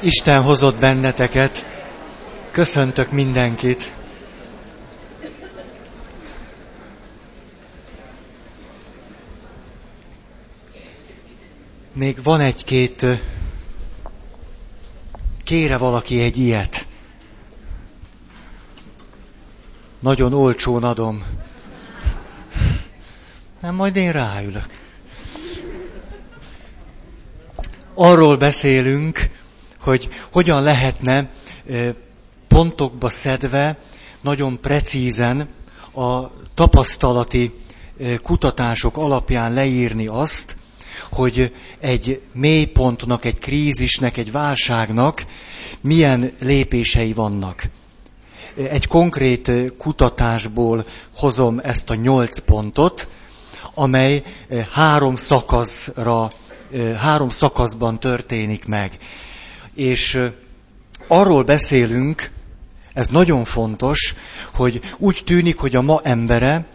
Isten hozott benneteket. Köszöntök mindenkit. Még van egy-két... Kére valaki egy ilyet. Nagyon olcsón adom. Nem, majd én ráülök. Arról beszélünk, hogy hogyan lehetne pontokba szedve, nagyon precízen a tapasztalati kutatások alapján leírni azt, hogy egy mélypontnak, egy krízisnek, egy válságnak milyen lépései vannak. Egy konkrét kutatásból hozom ezt a nyolc pontot, amely három szakaszra, három szakaszban történik meg. És arról beszélünk, ez nagyon fontos, hogy úgy tűnik, hogy a ma embere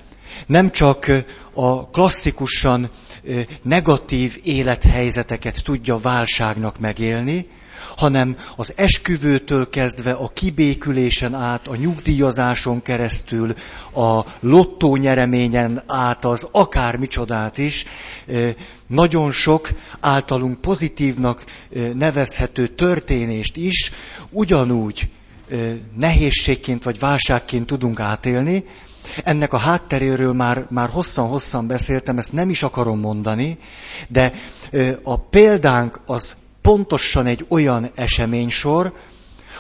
nem csak a klasszikusan negatív élethelyzeteket tudja válságnak megélni, hanem az esküvőtől kezdve a kibékülésen át, a nyugdíjazáson keresztül, a lottó nyereményen át, az akár micsodát is, nagyon sok általunk pozitívnak nevezhető történést is ugyanúgy nehézségként vagy válságként tudunk átélni. Ennek a hátteréről már, már hosszan-hosszan beszéltem, ezt nem is akarom mondani, de a példánk az pontosan egy olyan eseménysor,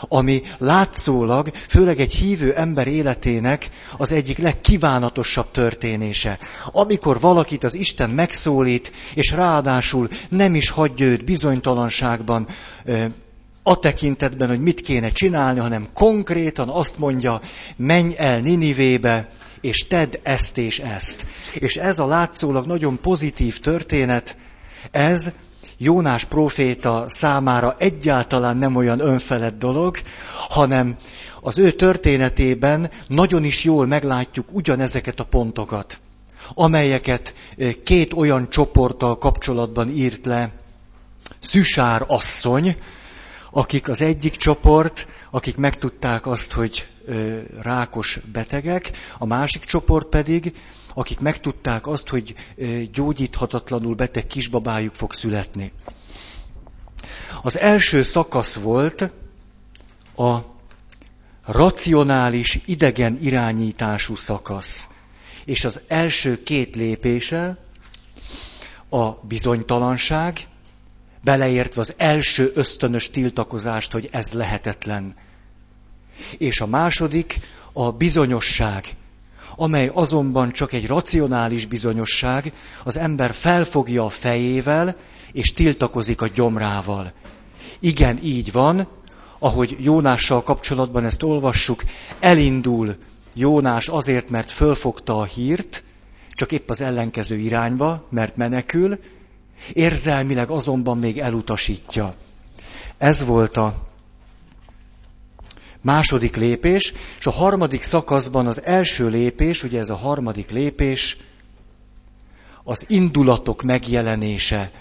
ami látszólag, főleg egy hívő ember életének az egyik legkívánatosabb történése. Amikor valakit az Isten megszólít, és ráadásul nem is hagyja őt bizonytalanságban, a tekintetben, hogy mit kéne csinálni, hanem konkrétan azt mondja, menj el Ninivébe, és tedd ezt és ezt. És ez a látszólag nagyon pozitív történet, ez Jónás próféta számára egyáltalán nem olyan önfelett dolog, hanem az ő történetében nagyon is jól meglátjuk ugyanezeket a pontokat, amelyeket két olyan csoporttal kapcsolatban írt le Szüsár asszony, akik az egyik csoport, akik megtudták azt, hogy rákos betegek, a másik csoport pedig, akik megtudták azt, hogy gyógyíthatatlanul beteg kisbabájuk fog születni. Az első szakasz volt a racionális idegen irányítású szakasz. És az első két lépése a bizonytalanság, beleértve az első ösztönös tiltakozást, hogy ez lehetetlen. És a második a bizonyosság, amely azonban csak egy racionális bizonyosság, az ember felfogja a fejével, és tiltakozik a gyomrával. Igen, így van, ahogy Jónással kapcsolatban ezt olvassuk, elindul Jónás azért, mert fölfogta a hírt, csak épp az ellenkező irányba, mert menekül, érzelmileg azonban még elutasítja. Ez volt a második lépés, és a harmadik szakaszban az első lépés, ugye ez a harmadik lépés, az indulatok megjelenése,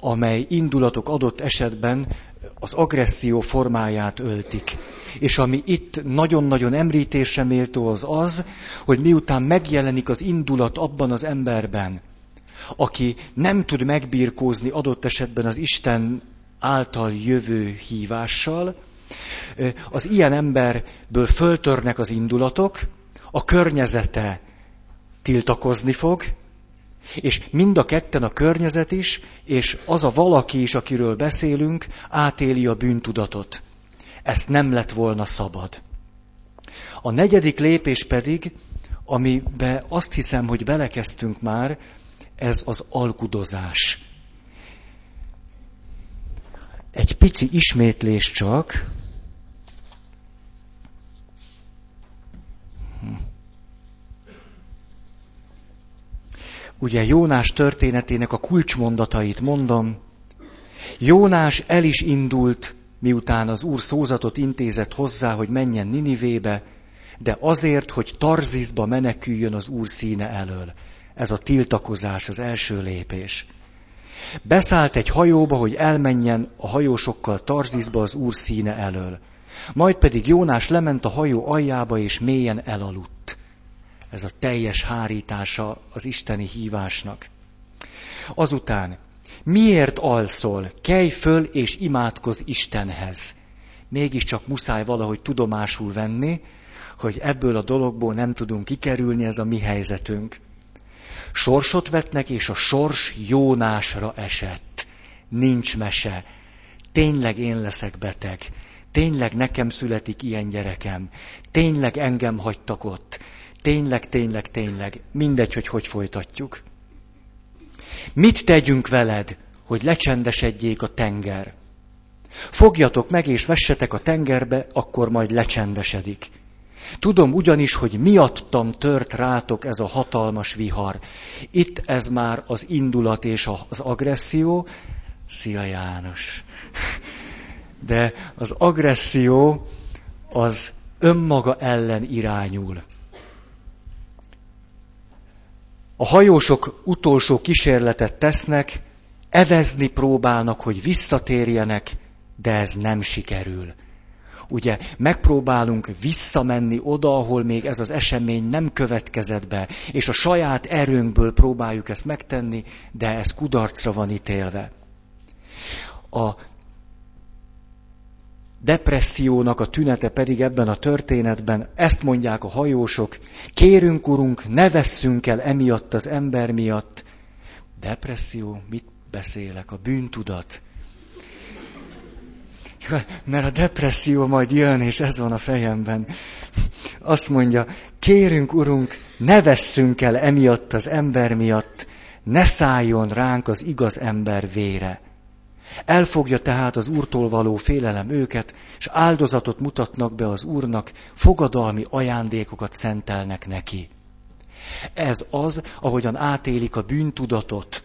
amely indulatok adott esetben az agresszió formáját öltik. És ami itt nagyon-nagyon említésre méltó az az, hogy miután megjelenik az indulat abban az emberben, aki nem tud megbírkózni adott esetben az Isten által jövő hívással, az ilyen emberből föltörnek az indulatok, a környezete tiltakozni fog, és mind a ketten a környezet is, és az a valaki is, akiről beszélünk, átéli a bűntudatot. Ezt nem lett volna szabad. A negyedik lépés pedig, amibe azt hiszem, hogy belekezdtünk már, ez az alkudozás. Egy pici ismétlés csak. Ugye Jónás történetének a kulcsmondatait mondom. Jónás el is indult, miután az úr szózatot intézett hozzá, hogy menjen Ninivébe, de azért, hogy Tarzizba meneküljön az úr színe elől. Ez a tiltakozás, az első lépés. Beszállt egy hajóba, hogy elmenjen a hajósokkal Tarzizba az úr színe elől. Majd pedig Jónás lement a hajó aljába, és mélyen elaludt. Ez a teljes hárítása az isteni hívásnak. Azután, miért alszol? Kelj föl és imádkozz Istenhez. Mégiscsak muszáj valahogy tudomásul venni, hogy ebből a dologból nem tudunk kikerülni, ez a mi helyzetünk. Sorsot vetnek, és a sors Jónásra esett. Nincs mese. Tényleg én leszek beteg. Tényleg nekem születik ilyen gyerekem. Tényleg engem hagytak ott. Tényleg, tényleg, tényleg. Mindegy, hogy hogy folytatjuk. Mit tegyünk veled, hogy lecsendesedjék a tenger? Fogjatok meg és vessetek a tengerbe, akkor majd lecsendesedik. Tudom ugyanis, hogy miattam tört rátok ez a hatalmas vihar. Itt ez már az indulat és az agresszió. Szia János! De az agresszió az önmaga ellen irányul. A hajósok utolsó kísérletet tesznek, evezni próbálnak, hogy visszatérjenek, de ez nem sikerül. Ugye megpróbálunk visszamenni oda, ahol még ez az esemény nem következett be, és a saját erőnkből próbáljuk ezt megtenni, de ez kudarcra van ítélve. A depressziónak a tünete pedig ebben a történetben, ezt mondják a hajósok, kérünk, urunk, ne vesszünk el emiatt az ember miatt. Depresszió, mit beszélek? A bűntudat. Mert a depresszió majd jön, és ez van a fejemben. Azt mondja, kérünk, urunk, ne vesszünk el emiatt az ember miatt, ne szálljon ránk az igaz ember vére. Elfogja tehát az Úrtól való félelem őket, és áldozatot mutatnak be az Úrnak, fogadalmi ajándékokat szentelnek neki. Ez az, ahogyan átélik a bűntudatot,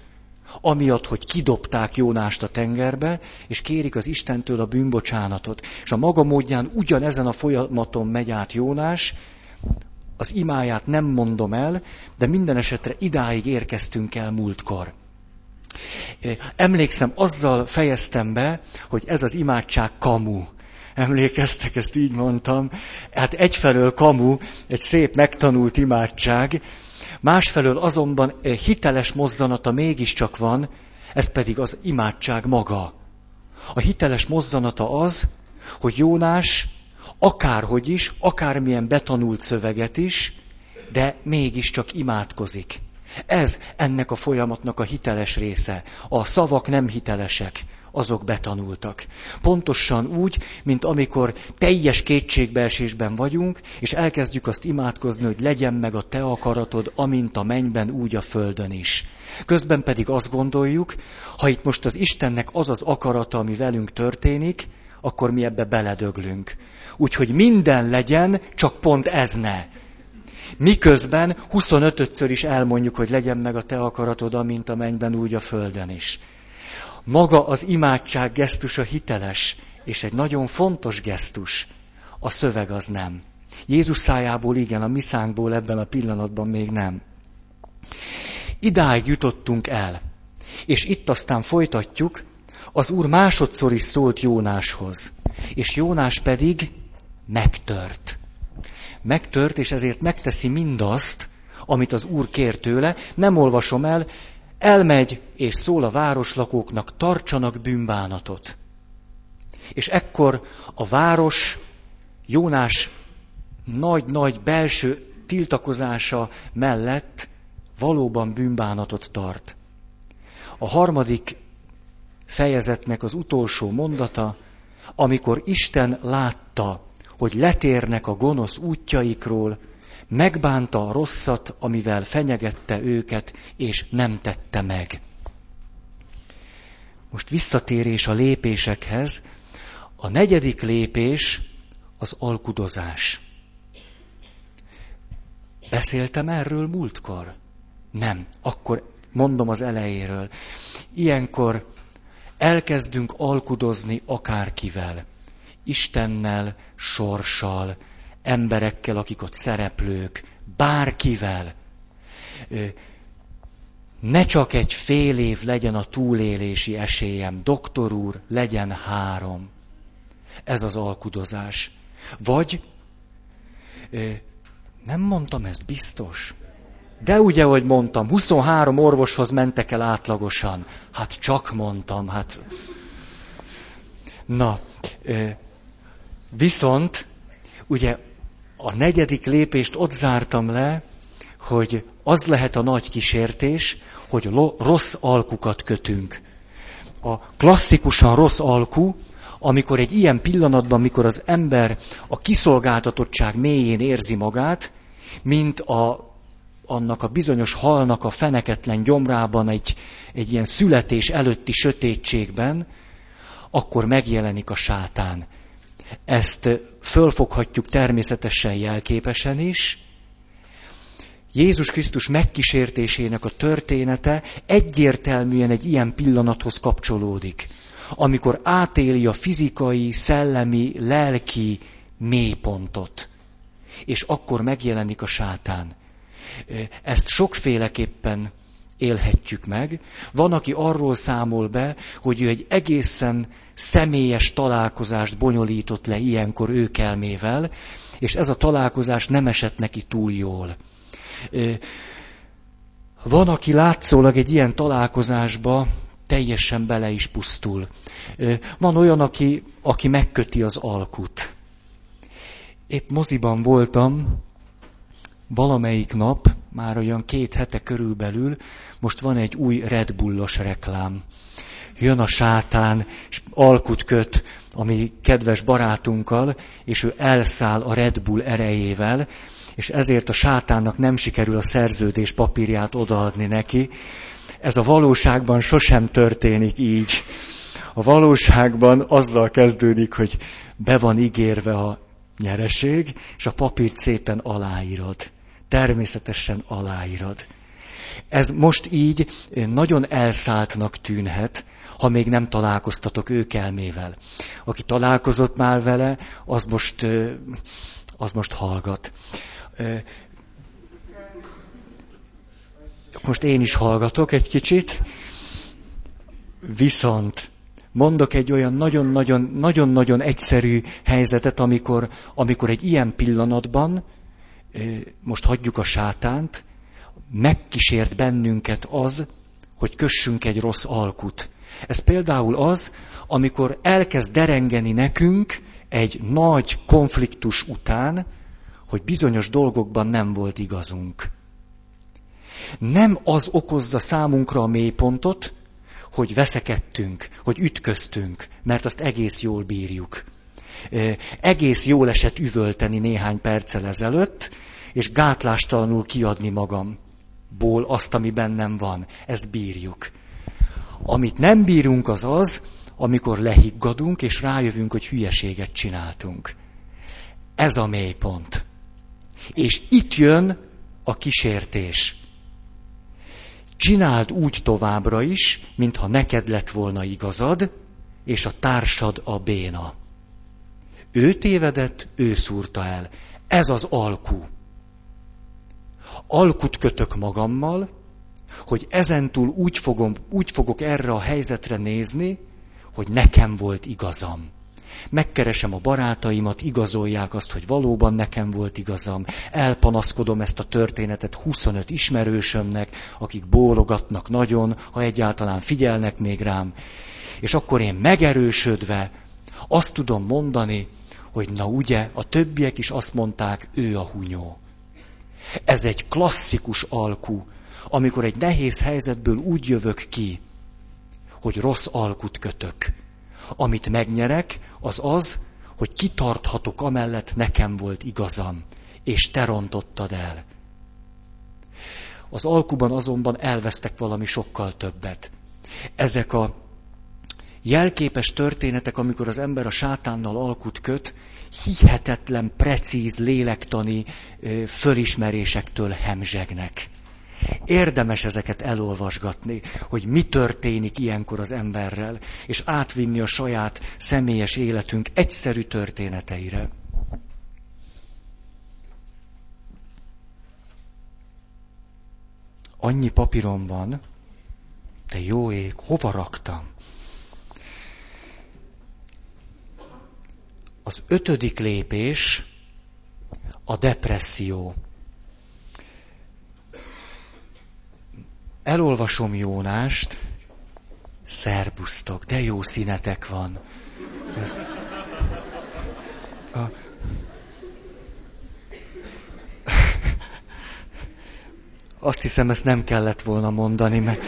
amiatt, hogy kidobták Jónást a tengerbe, és kérik az Istentől a bűnbocsánatot. És a maga módján ugyanezen a folyamaton megy át Jónás, az imáját nem mondom el, de minden esetre idáig érkeztünk el múltkor. Emlékszem, azzal fejeztem be, hogy ez az imádság kamu. Emlékeztek, ezt így mondtam. Hát egyfelől kamu, egy szép megtanult imádság, másfelől azonban hiteles mozzanata mégiscsak van, ez pedig az imádság maga. A hiteles mozzanata az, hogy Jónás akárhogy is, akármilyen betanult szöveget is, de mégiscsak imádkozik. Ez ennek a folyamatnak a hiteles része. A szavak nem hitelesek, azok betanultak. Pontosan úgy, mint amikor teljes kétségbeesésben vagyunk, és elkezdjük azt imádkozni, hogy legyen meg a te akaratod, amint a mennyben, úgy a földön is. Közben pedig azt gondoljuk, ha itt most az Istennek az az akarata, ami velünk történik, akkor mi ebbe beledöglünk. Úgyhogy minden legyen, csak pont ez ne. Miközben 25-ször is elmondjuk, hogy legyen meg a te akaratod, amint a mennyben, úgy a földön is. Maga az imádság gesztusa hiteles, és egy nagyon fontos gesztus. A szöveg az nem. Jézus szájából igen, a mi szánkból ebben a pillanatban még nem. Idáig jutottunk el. És itt aztán folytatjuk, az Úr másodszor is szólt Jónáshoz, és Jónás pedig megtört megtört, és ezért megteszi mindazt, amit az Úr kér tőle, nem olvasom el, elmegy és szól a városlakóknak, tartsanak bűnbánatot. És ekkor a város Jónás nagy-nagy belső tiltakozása mellett valóban bűnbánatot tart. A harmadik fejezetnek az utolsó mondata, amikor Isten látta, hogy letérnek a gonosz útjaikról, megbánta a rosszat, amivel fenyegette őket, és nem tette meg. Most visszatérés a lépésekhez. A negyedik lépés az alkudozás. Beszéltem erről múltkor? Nem. Akkor mondom az elejéről. Ilyenkor elkezdünk alkudozni akárkivel. Istennel, sorssal, emberekkel, akik ott szereplők, bárkivel. ne csak egy fél év legyen a túlélési esélyem, doktor úr, legyen három. Ez az alkudozás. Vagy, nem mondtam ezt biztos, de ugye, hogy mondtam, 23 orvoshoz mentek el átlagosan. Hát csak mondtam, hát. Na, viszont, ugye a negyedik lépést ott zártam le, hogy az lehet a nagy kísértés, hogy rossz alkukat kötünk. A klasszikusan rossz alku, amikor egy ilyen pillanatban, amikor az ember a kiszolgáltatottság mélyén érzi magát, mint a, annak a bizonyos halnak a feneketlen gyomrában egy, egy ilyen születés előtti sötétségben, akkor megjelenik a sátán. Ezt fölfoghatjuk természetesen jelképesen is. Jézus Krisztus megkísértésének a története egyértelműen egy ilyen pillanathoz kapcsolódik, amikor átéli a fizikai, szellemi, lelki mélypontot. És akkor megjelenik a sátán. Ezt sokféleképpen élhetjük meg. Van, aki arról számol be, hogy ő egy egészen személyes találkozást bonyolított le ilyenkor őkelmével, és ez a találkozás nem esett neki túl jól. Van, aki látszólag egy ilyen találkozásba teljesen bele is pusztul. Van olyan, aki, aki megköti az alkut. Épp moziban voltam, valamelyik nap, már olyan két hete körülbelül, most van egy új Red Bullos reklám. Jön a sátán, és alkut köt a mi kedves barátunkkal, és ő elszáll a Red Bull erejével, és ezért a sátánnak nem sikerül a szerződés papírját odaadni neki. Ez a valóságban sosem történik így. A valóságban azzal kezdődik, hogy be van ígérve a nyereség, és a papírt szépen aláírod. Természetesen aláírod. Ez most így nagyon elszálltnak tűnhet, ha még nem találkoztatok ők elmével. Aki találkozott már vele, az most, az most hallgat. Most én is hallgatok egy kicsit, viszont mondok egy olyan nagyon-nagyon egyszerű helyzetet, amikor, amikor egy ilyen pillanatban, most hagyjuk a sátánt, megkísért bennünket az, hogy kössünk egy rossz alkut. Ez például az, amikor elkezd derengeni nekünk egy nagy konfliktus után, hogy bizonyos dolgokban nem volt igazunk. Nem az okozza számunkra a mélypontot, hogy veszekedtünk, hogy ütköztünk, mert azt egész jól bírjuk. Egész jól esett üvölteni néhány perccel ezelőtt, és gátlástalanul kiadni magamból azt, ami bennem van. Ezt bírjuk. Amit nem bírunk, az az, amikor lehiggadunk, és rájövünk, hogy hülyeséget csináltunk. Ez a mélypont. És itt jön a kísértés. Csináld úgy továbbra is, mintha neked lett volna igazad, és a társad a béna. Ő tévedett, ő szúrta el. Ez az alkú. Alkut kötök magammal, hogy ezentúl úgy, fogom, úgy fogok erre a helyzetre nézni, hogy nekem volt igazam. Megkeresem a barátaimat, igazolják azt, hogy valóban nekem volt igazam. Elpanaszkodom ezt a történetet 25 ismerősömnek, akik bólogatnak nagyon, ha egyáltalán figyelnek még rám. És akkor én megerősödve azt tudom mondani, hogy na ugye, a többiek is azt mondták, ő a hunyó. Ez egy klasszikus alkú, amikor egy nehéz helyzetből úgy jövök ki, hogy rossz alkut kötök. Amit megnyerek, az az, hogy kitarthatok amellett nekem volt igazam, és te rontottad el. Az alkuban azonban elvesztek valami sokkal többet. Ezek a jelképes történetek, amikor az ember a sátánnal alkut köt, hihetetlen, precíz lélektani fölismerésektől hemzsegnek. Érdemes ezeket elolvasgatni, hogy mi történik ilyenkor az emberrel, és átvinni a saját személyes életünk egyszerű történeteire. annyi papírom van, de jó ég, hova raktam? Az ötödik lépés a depresszió. Elolvasom Jónást, szerbusztok, de jó színetek van. Ez, a, azt hiszem, ezt nem kellett volna mondani, mert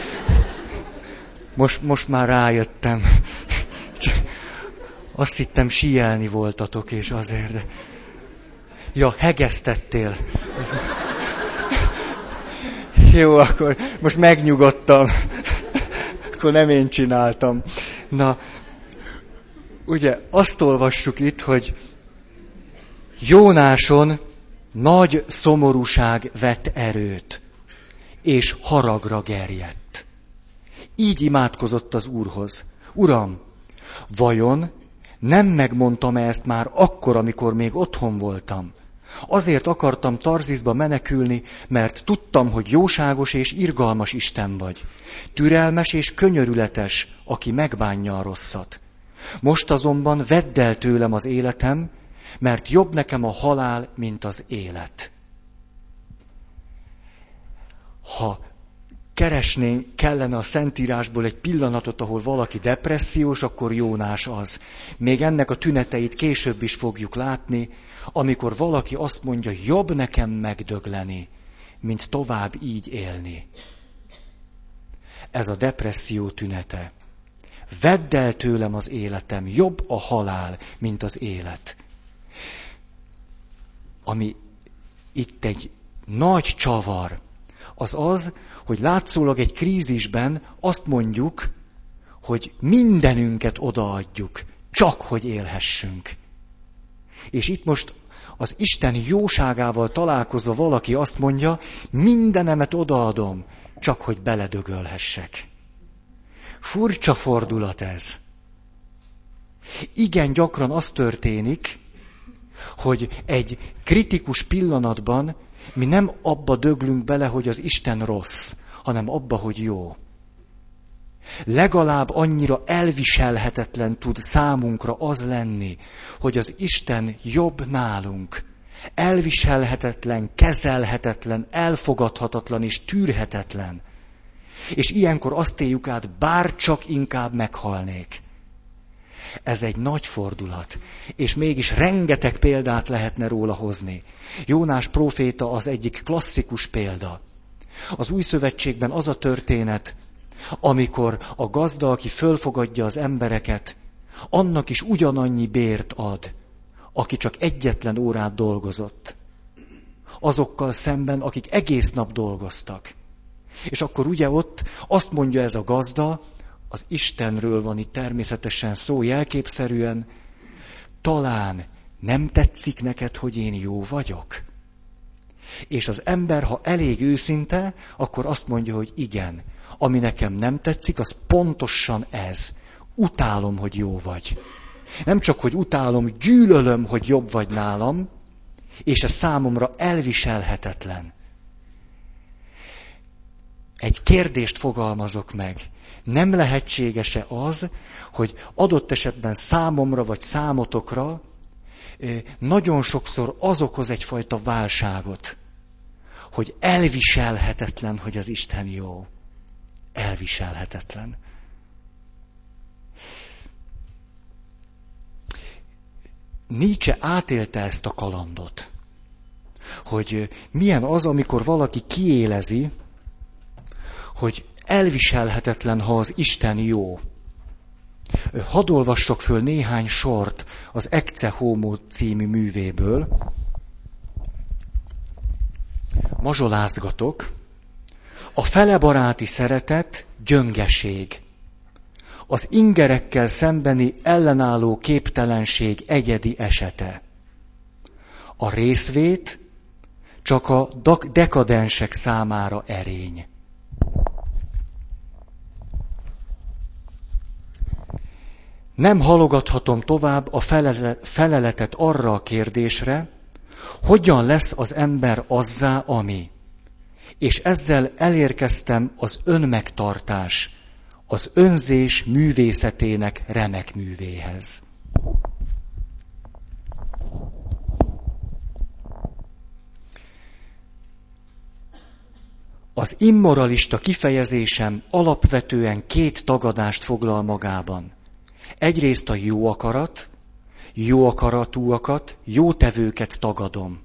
most, most már rájöttem. Csak azt hittem, sielni voltatok, és azért. De... Ja, hegesztettél. Jó, akkor most megnyugodtam. Akkor nem én csináltam. Na, ugye azt olvassuk itt, hogy Jónáson nagy szomorúság vett erőt, és haragra gerjedt. Így imádkozott az Úrhoz. Uram, vajon nem megmondtam -e ezt már akkor, amikor még otthon voltam? Azért akartam Tarzizba menekülni, mert tudtam, hogy jóságos és irgalmas Isten vagy. Türelmes és könyörületes, aki megbánja a rosszat. Most azonban vedd el tőlem az életem, mert jobb nekem a halál, mint az élet. Ha keresnénk kellene a Szentírásból egy pillanatot, ahol valaki depressziós, akkor Jónás az. Még ennek a tüneteit később is fogjuk látni, amikor valaki azt mondja, jobb nekem megdögleni, mint tovább így élni. Ez a depresszió tünete. Vedd el tőlem az életem, jobb a halál, mint az élet. Ami itt egy nagy csavar, az az, hogy látszólag egy krízisben azt mondjuk, hogy mindenünket odaadjuk, csak hogy élhessünk. És itt most az Isten jóságával találkozva valaki azt mondja, mindenemet odaadom, csak hogy beledögölhessek. Furcsa fordulat ez. Igen gyakran az történik, hogy egy kritikus pillanatban mi nem abba döglünk bele, hogy az Isten rossz, hanem abba, hogy jó. Legalább annyira elviselhetetlen tud számunkra az lenni, hogy az Isten jobb nálunk. Elviselhetetlen, kezelhetetlen, elfogadhatatlan és tűrhetetlen. És ilyenkor azt éljük át, bár csak inkább meghalnék. Ez egy nagy fordulat, és mégis rengeteg példát lehetne róla hozni. Jónás próféta az egyik klasszikus példa. Az új szövetségben az a történet, amikor a gazda, aki fölfogadja az embereket, annak is ugyanannyi bért ad, aki csak egyetlen órát dolgozott. Azokkal szemben, akik egész nap dolgoztak. És akkor ugye ott azt mondja ez a gazda, az Istenről van itt természetesen szó jelképszerűen, talán nem tetszik neked, hogy én jó vagyok? És az ember, ha elég őszinte, akkor azt mondja, hogy igen, ami nekem nem tetszik, az pontosan ez. Utálom, hogy jó vagy. Nem csak, hogy utálom, gyűlölöm, hogy jobb vagy nálam, és ez számomra elviselhetetlen. Egy kérdést fogalmazok meg. Nem lehetséges-e az, hogy adott esetben számomra vagy számotokra nagyon sokszor az okoz egyfajta válságot, hogy elviselhetetlen, hogy az Isten jó. Elviselhetetlen. Nietzsche átélte ezt a kalandot, hogy milyen az, amikor valaki kiélezi, hogy elviselhetetlen, ha az Isten jó. Hadd olvassok föl néhány sort az Ecce Homo című művéből. Mazsolázgatok. A felebaráti szeretet gyöngeség. Az ingerekkel szembeni ellenálló képtelenség egyedi esete. A részvét csak a dekadensek számára erény. Nem halogathatom tovább a feleletet arra a kérdésre, hogyan lesz az ember azzá, ami. és ezzel elérkeztem az önmegtartás, az önzés művészetének remek művéhez. Az immoralista kifejezésem alapvetően két tagadást foglal magában. Egyrészt a jó akarat, jó akaratúakat, jó tevőket tagadom.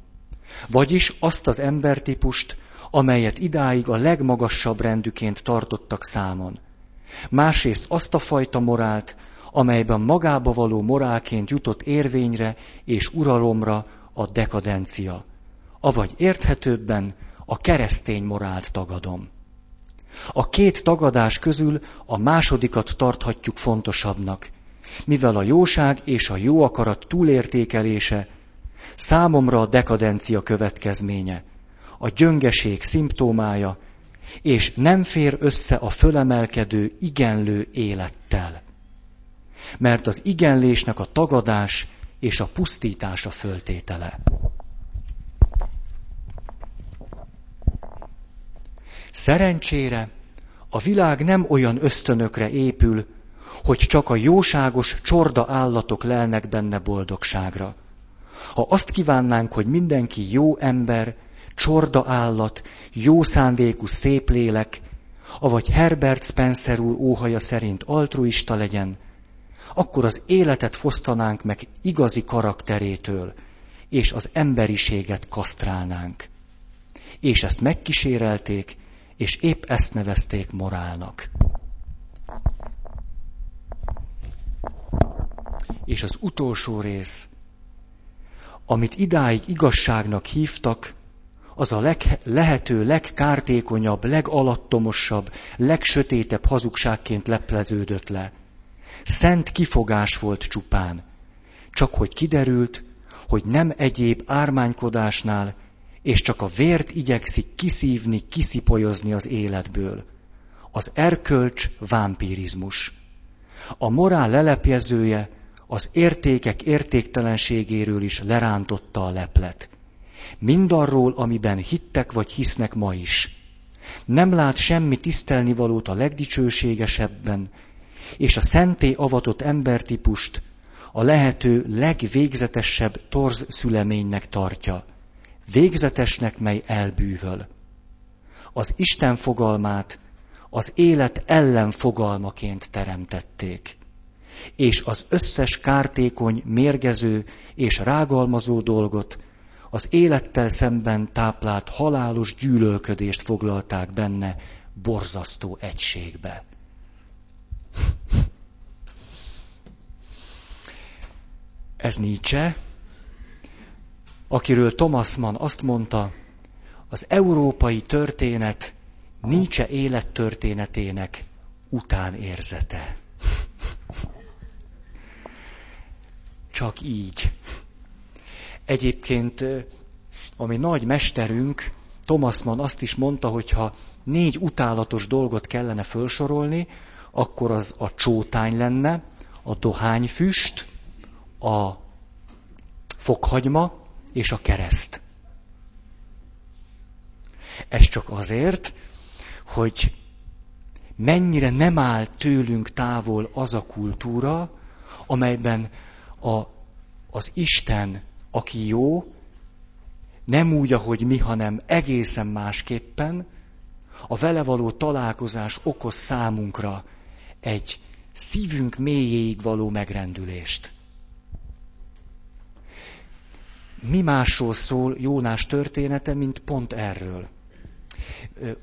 Vagyis azt az embertípust, amelyet idáig a legmagasabb rendüként tartottak számon. Másrészt azt a fajta morált, amelyben magába való morálként jutott érvényre és uralomra a dekadencia. Avagy érthetőbben a keresztény morált tagadom. A két tagadás közül a másodikat tarthatjuk fontosabbnak, mivel a jóság és a jó akarat túlértékelése számomra a dekadencia következménye, a gyöngeség szimptómája, és nem fér össze a fölemelkedő, igenlő élettel. Mert az igenlésnek a tagadás és a pusztítás a föltétele. Szerencsére a világ nem olyan ösztönökre épül, hogy csak a jóságos csorda állatok lelnek benne boldogságra. Ha azt kívánnánk, hogy mindenki jó ember, csorda állat, jó szándékú szép lélek, avagy Herbert Spencer úr óhaja szerint altruista legyen, akkor az életet fosztanánk meg igazi karakterétől, és az emberiséget kasztrálnánk. És ezt megkísérelték, és épp ezt nevezték morálnak. És az utolsó rész, amit idáig igazságnak hívtak, az a leg, lehető legkártékonyabb, legalattomosabb, legsötétebb hazugságként lepleződött le. Szent kifogás volt csupán, csak hogy kiderült, hogy nem egyéb ármánykodásnál, és csak a vért igyekszik kiszívni, kiszipolyozni az életből. Az erkölcs vámpirizmus. A morál lelepjezője az értékek értéktelenségéről is lerántotta a leplet. Mindarról, amiben hittek vagy hisznek ma is. Nem lát semmi tisztelnivalót a legdicsőségesebben, és a szenté avatott embertípust a lehető legvégzetesebb torz szüleménynek tartja végzetesnek, mely elbűvöl. Az Isten fogalmát az élet ellen fogalmaként teremtették, és az összes kártékony, mérgező és rágalmazó dolgot az élettel szemben táplált halálos gyűlölködést foglalták benne borzasztó egységbe. Ez Nietzsche, akiről Thomas Mann azt mondta, az európai történet Nietzsche élettörténetének utánérzete. Csak így. Egyébként, ami nagy mesterünk, Thomas Mann azt is mondta, hogy ha négy utálatos dolgot kellene felsorolni, akkor az a csótány lenne, a dohányfüst, a fokhagyma és a kereszt. Ez csak azért, hogy mennyire nem áll tőlünk távol az a kultúra, amelyben a, az Isten, aki jó, nem úgy, ahogy mi, hanem egészen másképpen, a vele való találkozás okoz számunkra egy szívünk mélyéig való megrendülést mi másról szól Jónás története, mint pont erről.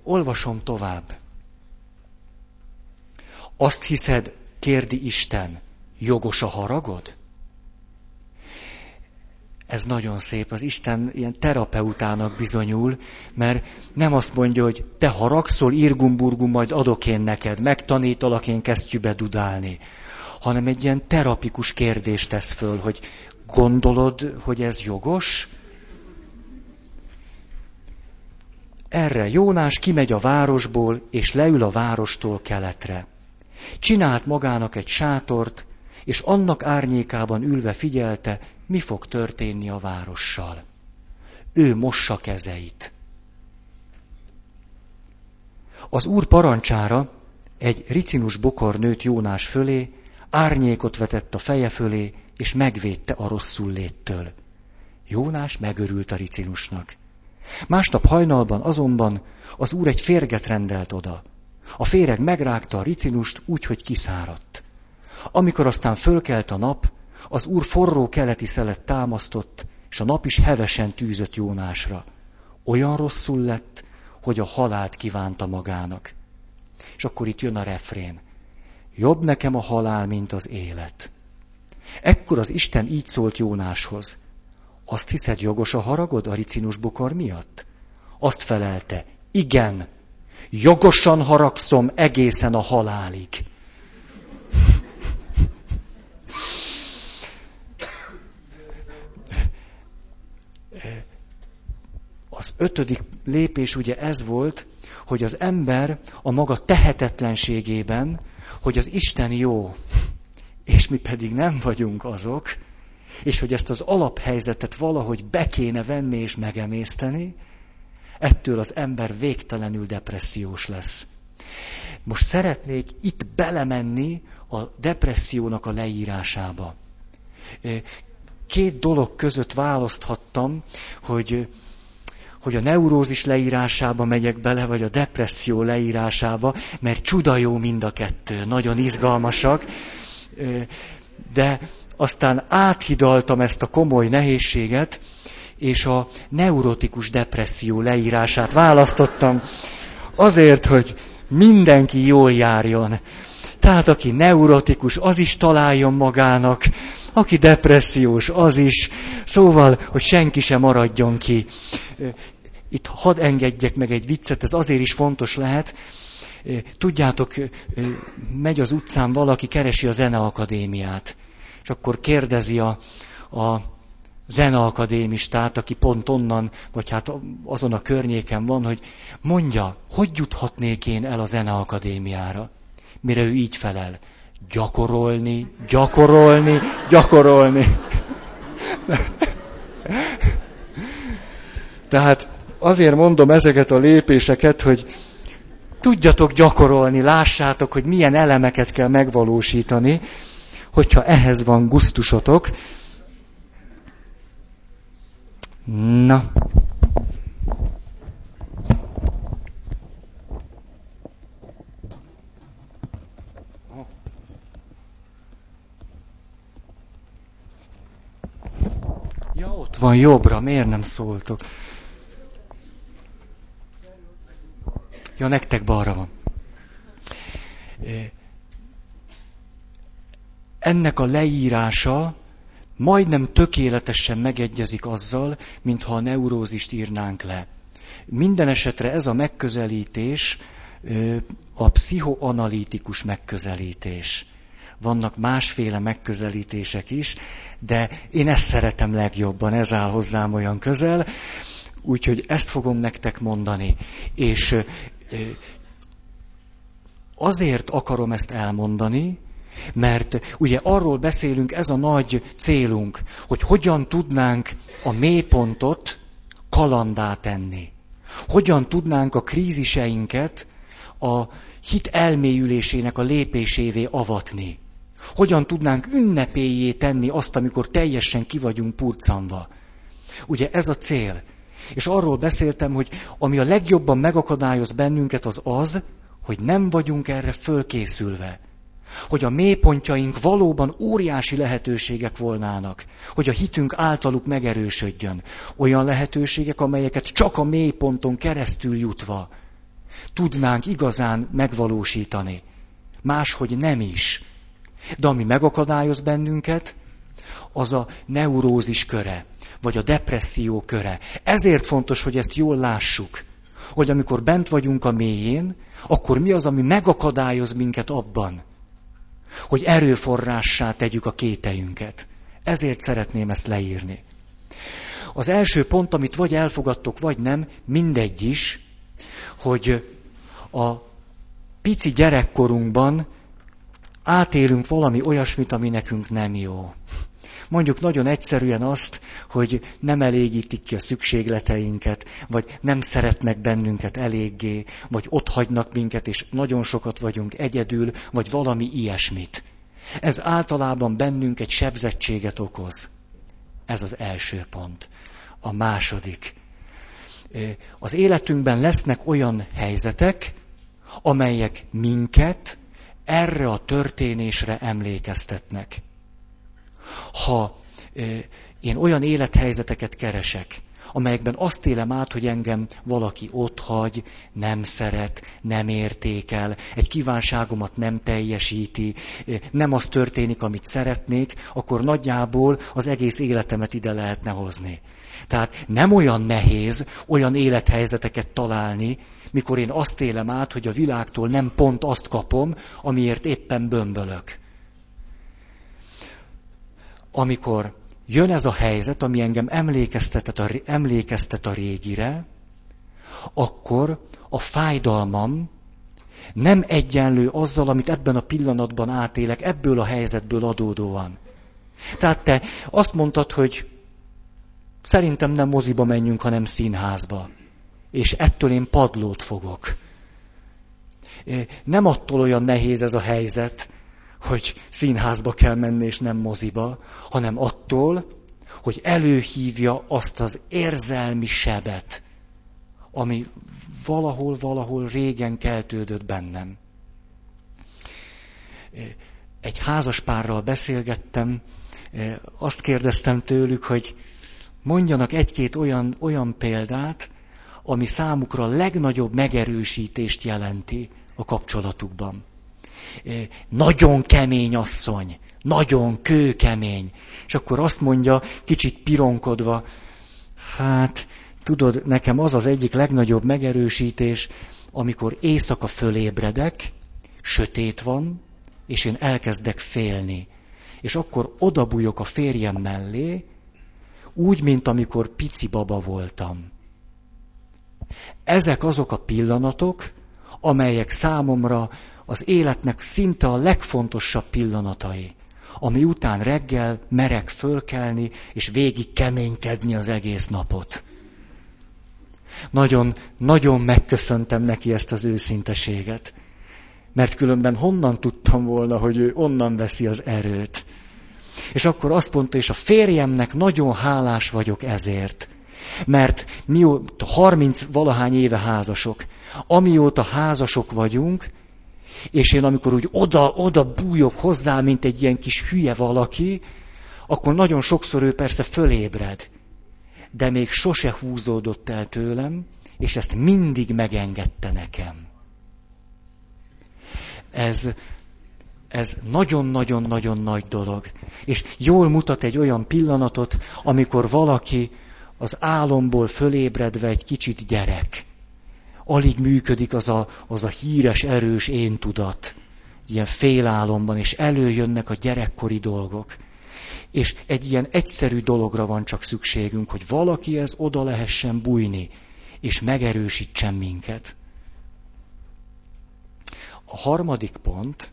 Olvasom tovább. Azt hiszed, kérdi Isten, jogos a haragod? Ez nagyon szép, az Isten ilyen terapeutának bizonyul, mert nem azt mondja, hogy te haragszol, irgumburgum, majd adok én neked, megtanítalak én kesztyűbe dudálni, hanem egy ilyen terapikus kérdést tesz föl, hogy Gondolod, hogy ez jogos? Erre Jónás kimegy a városból, és leül a várostól keletre. Csinált magának egy sátort, és annak árnyékában ülve figyelte, mi fog történni a várossal. Ő mossa kezeit. Az úr parancsára egy ricinus bokor nőtt Jónás fölé, árnyékot vetett a feje fölé, és megvédte a rosszul léttől. Jónás megörült a ricinusnak. Másnap hajnalban azonban az úr egy férget rendelt oda. A féreg megrágta a ricinust úgy, hogy kiszáradt. Amikor aztán fölkelt a nap, az úr forró keleti szelet támasztott, és a nap is hevesen tűzött Jónásra. Olyan rosszul lett, hogy a halált kívánta magának. És akkor itt jön a refrén. Jobb nekem a halál, mint az élet. Ekkor az Isten így szólt Jónáshoz. Azt hiszed jogos a haragod a ricinus bukor miatt? Azt felelte, igen, jogosan haragszom egészen a halálig. Az ötödik lépés ugye ez volt, hogy az ember a maga tehetetlenségében, hogy az Isten jó, és mi pedig nem vagyunk azok, és hogy ezt az alaphelyzetet valahogy be kéne venni és megemészteni, ettől az ember végtelenül depressziós lesz. Most szeretnék itt belemenni a depressziónak a leírásába. Két dolog között választhattam, hogy, hogy a neurózis leírásába megyek bele, vagy a depresszió leírásába, mert csuda jó mind a kettő, nagyon izgalmasak. De aztán áthidaltam ezt a komoly nehézséget, és a neurotikus depresszió leírását választottam, azért, hogy mindenki jól járjon. Tehát aki neurotikus, az is találjon magának, aki depressziós, az is. Szóval, hogy senki sem maradjon ki. Itt hadd engedjek meg egy viccet, ez azért is fontos lehet. Tudjátok, megy az utcán valaki, keresi a zeneakadémiát. És akkor kérdezi a, a zeneakadémistát, aki pont onnan, vagy hát azon a környéken van, hogy mondja, hogy juthatnék én el a zeneakadémiára? Mire ő így felel. Gyakorolni, gyakorolni, gyakorolni. Tehát azért mondom ezeket a lépéseket, hogy tudjatok gyakorolni, lássátok, hogy milyen elemeket kell megvalósítani, hogyha ehhez van gusztusotok, Na. Ja, ott van jobbra, miért nem szóltok? Ja, nektek balra van. Ennek a leírása majdnem tökéletesen megegyezik azzal, mintha a neurózist írnánk le. Minden esetre ez a megközelítés a pszichoanalitikus megközelítés. Vannak másféle megközelítések is, de én ezt szeretem legjobban, ez áll hozzám olyan közel, úgyhogy ezt fogom nektek mondani. És azért akarom ezt elmondani, mert ugye arról beszélünk, ez a nagy célunk, hogy hogyan tudnánk a mélypontot kalandá tenni. Hogyan tudnánk a kríziseinket a hit elmélyülésének a lépésévé avatni. Hogyan tudnánk ünnepélyé tenni azt, amikor teljesen ki vagyunk purcanva. Ugye ez a cél. És arról beszéltem, hogy ami a legjobban megakadályoz bennünket az az, hogy nem vagyunk erre fölkészülve hogy a mélypontjaink valóban óriási lehetőségek volnának, hogy a hitünk általuk megerősödjön. Olyan lehetőségek, amelyeket csak a mélyponton keresztül jutva tudnánk igazán megvalósítani. Máshogy nem is. De ami megakadályoz bennünket, az a neurózis köre, vagy a depresszió köre. Ezért fontos, hogy ezt jól lássuk, hogy amikor bent vagyunk a mélyén, akkor mi az, ami megakadályoz minket abban, hogy erőforrássá tegyük a kételjünket. Ezért szeretném ezt leírni. Az első pont, amit vagy elfogadtok, vagy nem, mindegy is, hogy a pici gyerekkorunkban átélünk valami olyasmit, ami nekünk nem jó. Mondjuk nagyon egyszerűen azt, hogy nem elégítik ki a szükségleteinket, vagy nem szeretnek bennünket eléggé, vagy ott hagynak minket, és nagyon sokat vagyunk egyedül, vagy valami ilyesmit. Ez általában bennünk egy sebzettséget okoz. Ez az első pont. A második. Az életünkben lesznek olyan helyzetek, amelyek minket erre a történésre emlékeztetnek. Ha én olyan élethelyzeteket keresek, amelyekben azt élem át, hogy engem valaki hagy, nem szeret, nem értékel, egy kívánságomat nem teljesíti, nem az történik, amit szeretnék, akkor nagyjából az egész életemet ide lehetne hozni. Tehát nem olyan nehéz olyan élethelyzeteket találni, mikor én azt élem át, hogy a világtól nem pont azt kapom, amiért éppen bömbölök. Amikor jön ez a helyzet, ami engem emlékeztet a, emlékeztet a régire, akkor a fájdalmam nem egyenlő azzal, amit ebben a pillanatban átélek, ebből a helyzetből adódóan. Tehát te azt mondtad, hogy szerintem nem moziba menjünk, hanem színházba. És ettől én padlót fogok. Nem attól olyan nehéz ez a helyzet, hogy színházba kell menni és nem moziba, hanem attól, hogy előhívja azt az érzelmi sebet, ami valahol, valahol régen keltődött bennem. Egy házaspárral beszélgettem, azt kérdeztem tőlük, hogy mondjanak egy-két olyan, olyan példát, ami számukra a legnagyobb megerősítést jelenti a kapcsolatukban nagyon kemény asszony, nagyon kőkemény. És akkor azt mondja, kicsit pironkodva, hát tudod, nekem az az egyik legnagyobb megerősítés, amikor éjszaka fölébredek, sötét van, és én elkezdek félni. És akkor odabújok a férjem mellé, úgy, mint amikor pici baba voltam. Ezek azok a pillanatok, amelyek számomra az életnek szinte a legfontosabb pillanatai, ami után reggel merek fölkelni, és végig keménykedni az egész napot. Nagyon, nagyon megköszöntem neki ezt az őszinteséget, mert különben honnan tudtam volna, hogy ő onnan veszi az erőt. És akkor azt mondta, és a férjemnek nagyon hálás vagyok ezért, mert mióta 30 valahány éve házasok, amióta házasok vagyunk, és én amikor úgy oda, oda bújok hozzá, mint egy ilyen kis hülye valaki, akkor nagyon sokszor ő persze fölébred. De még sose húzódott el tőlem, és ezt mindig megengedte nekem. Ez, ez nagyon-nagyon-nagyon nagy dolog. És jól mutat egy olyan pillanatot, amikor valaki az álomból fölébredve egy kicsit gyerek alig működik az a, az a híres, erős én tudat, ilyen félálomban, és előjönnek a gyerekkori dolgok. És egy ilyen egyszerű dologra van csak szükségünk, hogy valaki ez oda lehessen bújni, és megerősítsen minket. A harmadik pont,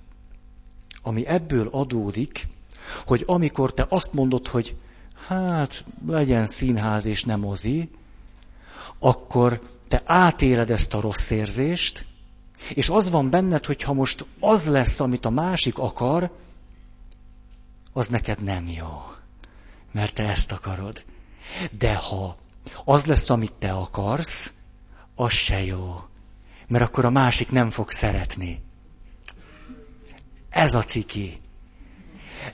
ami ebből adódik, hogy amikor te azt mondod, hogy hát legyen színház és nem mozi, akkor te átéled ezt a rossz érzést, és az van benned, hogy ha most az lesz, amit a másik akar, az neked nem jó. Mert te ezt akarod. De ha az lesz, amit te akarsz, az se jó. Mert akkor a másik nem fog szeretni. Ez a ciki.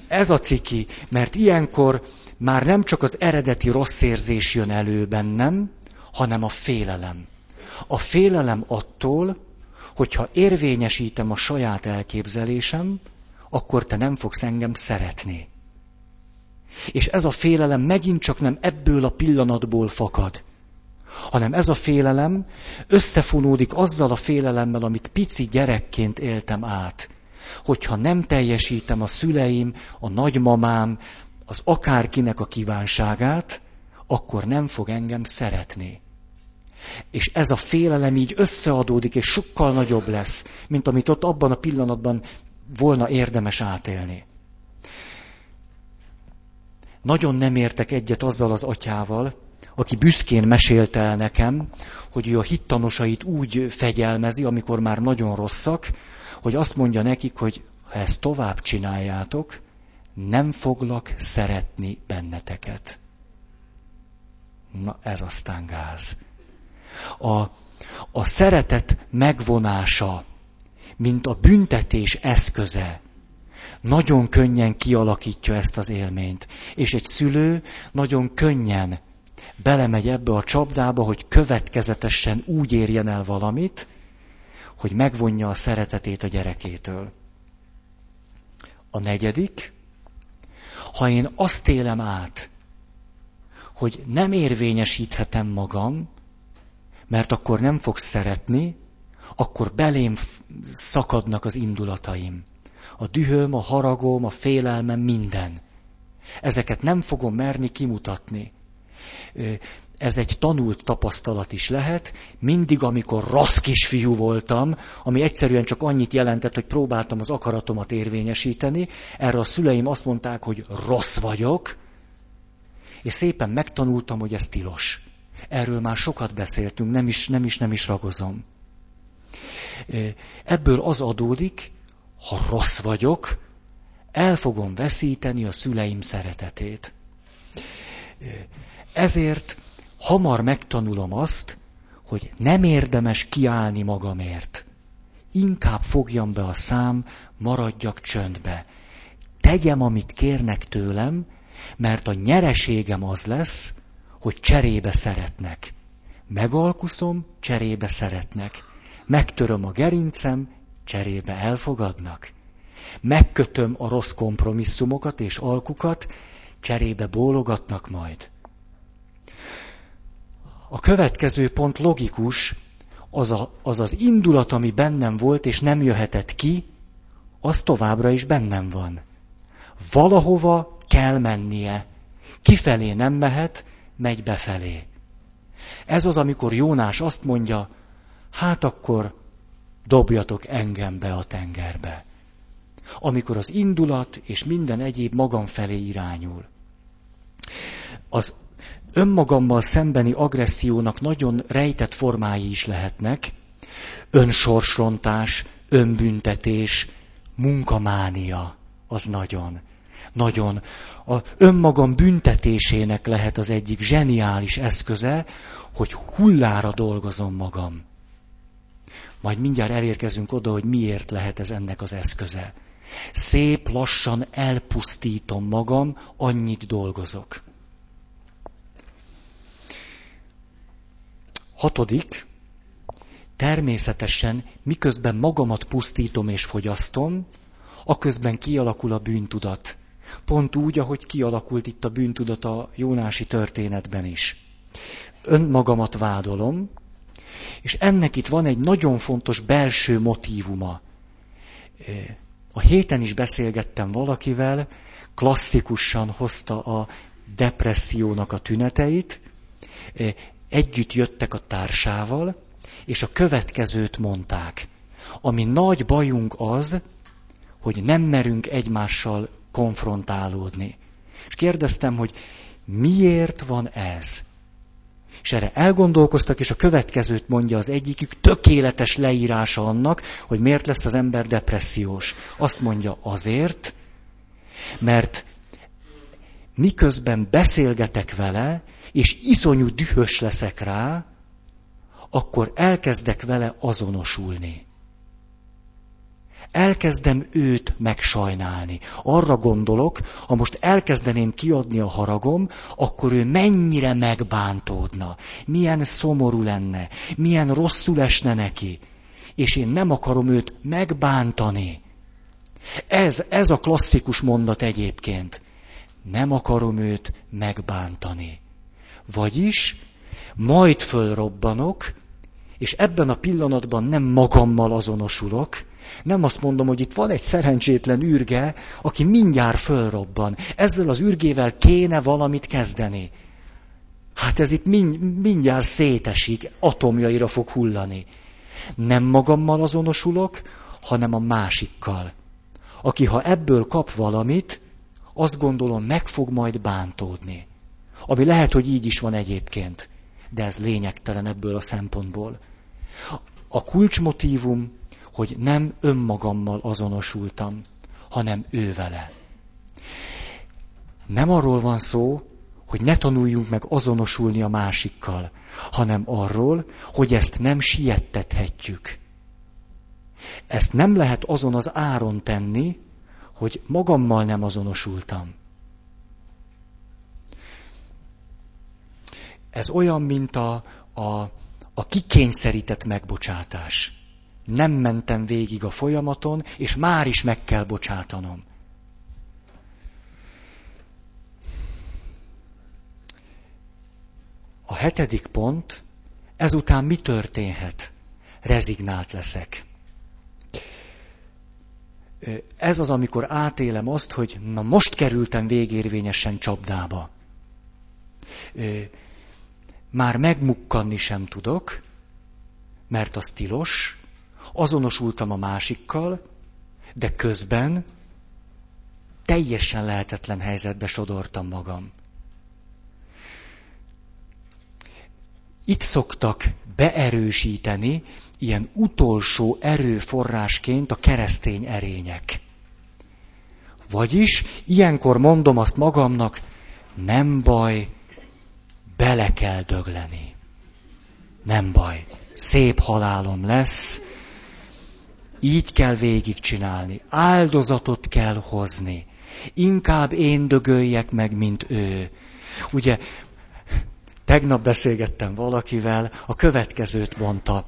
Ez a ciki, mert ilyenkor már nem csak az eredeti rossz érzés jön elő bennem, hanem a félelem. A félelem attól, hogyha érvényesítem a saját elképzelésem, akkor te nem fogsz engem szeretni. És ez a félelem megint csak nem ebből a pillanatból fakad, hanem ez a félelem összefonódik azzal a félelemmel, amit pici gyerekként éltem át. Hogyha nem teljesítem a szüleim, a nagymamám, az akárkinek a kívánságát, akkor nem fog engem szeretni. És ez a félelem így összeadódik, és sokkal nagyobb lesz, mint amit ott abban a pillanatban volna érdemes átélni. nagyon nem értek egyet azzal az atyával, aki büszkén mesélte el nekem, hogy ő a hittanosait úgy fegyelmezi, amikor már nagyon rosszak, hogy azt mondja nekik, hogy ha ezt tovább csináljátok, nem foglak szeretni benneteket. Na ez aztán gáz. A, a szeretet megvonása, mint a büntetés eszköze, nagyon könnyen kialakítja ezt az élményt. És egy szülő nagyon könnyen belemegy ebbe a csapdába, hogy következetesen úgy érjen el valamit, hogy megvonja a szeretetét a gyerekétől. A negyedik, ha én azt élem át, hogy nem érvényesíthetem magam, mert akkor nem fogsz szeretni, akkor belém szakadnak az indulataim. A dühöm, a haragom, a félelmem, minden. Ezeket nem fogom merni kimutatni. Ez egy tanult tapasztalat is lehet. Mindig, amikor rossz kisfiú voltam, ami egyszerűen csak annyit jelentett, hogy próbáltam az akaratomat érvényesíteni, erre a szüleim azt mondták, hogy rossz vagyok, és szépen megtanultam, hogy ez tilos. Erről már sokat beszéltünk, nem is, nem is, nem is ragozom. Ebből az adódik, ha rossz vagyok, el fogom veszíteni a szüleim szeretetét. Ezért hamar megtanulom azt, hogy nem érdemes kiállni magamért. Inkább fogjam be a szám, maradjak csöndbe. Tegyem, amit kérnek tőlem, mert a nyereségem az lesz, hogy cserébe szeretnek. Megalkuszom, cserébe szeretnek. Megtöröm a gerincem, cserébe elfogadnak. Megkötöm a rossz kompromisszumokat és alkukat, cserébe bólogatnak majd. A következő pont logikus, az, a, az az indulat, ami bennem volt, és nem jöhetett ki, az továbbra is bennem van. Valahova kell mennie. Kifelé nem mehet, megy befelé. Ez az, amikor Jónás azt mondja, hát akkor dobjatok engem be a tengerbe. Amikor az indulat és minden egyéb magam felé irányul. Az önmagammal szembeni agressziónak nagyon rejtett formái is lehetnek. Önsorsrontás, önbüntetés, munkamánia, az nagyon. Nagyon. A önmagam büntetésének lehet az egyik zseniális eszköze, hogy hullára dolgozom magam. Majd mindjárt elérkezünk oda, hogy miért lehet ez ennek az eszköze. Szép lassan elpusztítom magam, annyit dolgozok. Hatodik, természetesen miközben magamat pusztítom és fogyasztom, aközben kialakul a bűntudat. Pont úgy, ahogy kialakult itt a bűntudat a Jónási történetben is. Önmagamat vádolom, és ennek itt van egy nagyon fontos belső motívuma. A héten is beszélgettem valakivel, klasszikusan hozta a depressziónak a tüneteit, együtt jöttek a társával, és a következőt mondták. Ami nagy bajunk az, hogy nem merünk egymással konfrontálódni. És kérdeztem, hogy miért van ez? És erre elgondolkoztak, és a következőt mondja az egyikük, tökéletes leírása annak, hogy miért lesz az ember depressziós. Azt mondja azért, mert miközben beszélgetek vele, és iszonyú dühös leszek rá, akkor elkezdek vele azonosulni. Elkezdem őt megsajnálni. Arra gondolok, ha most elkezdeném kiadni a haragom, akkor ő mennyire megbántódna, milyen szomorú lenne, milyen rosszul esne neki. És én nem akarom őt megbántani. Ez, ez a klasszikus mondat egyébként. Nem akarom őt megbántani. Vagyis majd fölrobbanok, és ebben a pillanatban nem magammal azonosulok, nem azt mondom, hogy itt van egy szerencsétlen űrge, aki mindjárt fölrobban. Ezzel az űrgével kéne valamit kezdeni. Hát ez itt mindjárt szétesik, atomjaira fog hullani. Nem magammal azonosulok, hanem a másikkal. Aki ha ebből kap valamit, azt gondolom, meg fog majd bántódni. Ami lehet, hogy így is van egyébként, de ez lényegtelen ebből a szempontból. A kulcsmotívum, hogy nem önmagammal azonosultam, hanem ő vele. Nem arról van szó, hogy ne tanuljunk meg azonosulni a másikkal, hanem arról, hogy ezt nem siettethetjük. Ezt nem lehet azon az áron tenni, hogy magammal nem azonosultam. Ez olyan, mint a, a, a kikényszerített megbocsátás. Nem mentem végig a folyamaton, és már is meg kell bocsátanom. A hetedik pont, ezután mi történhet? Rezignált leszek. Ez az, amikor átélem azt, hogy na most kerültem végérvényesen csapdába. Már megmukkanni sem tudok, mert az tilos, azonosultam a másikkal, de közben teljesen lehetetlen helyzetbe sodortam magam. Itt szoktak beerősíteni ilyen utolsó erőforrásként a keresztény erények. Vagyis ilyenkor mondom azt magamnak, nem baj, bele kell dögleni. Nem baj, szép halálom lesz, így kell végigcsinálni, áldozatot kell hozni. Inkább én dögöljek meg, mint ő. Ugye Tegnap beszélgettem valakivel, a következőt mondta.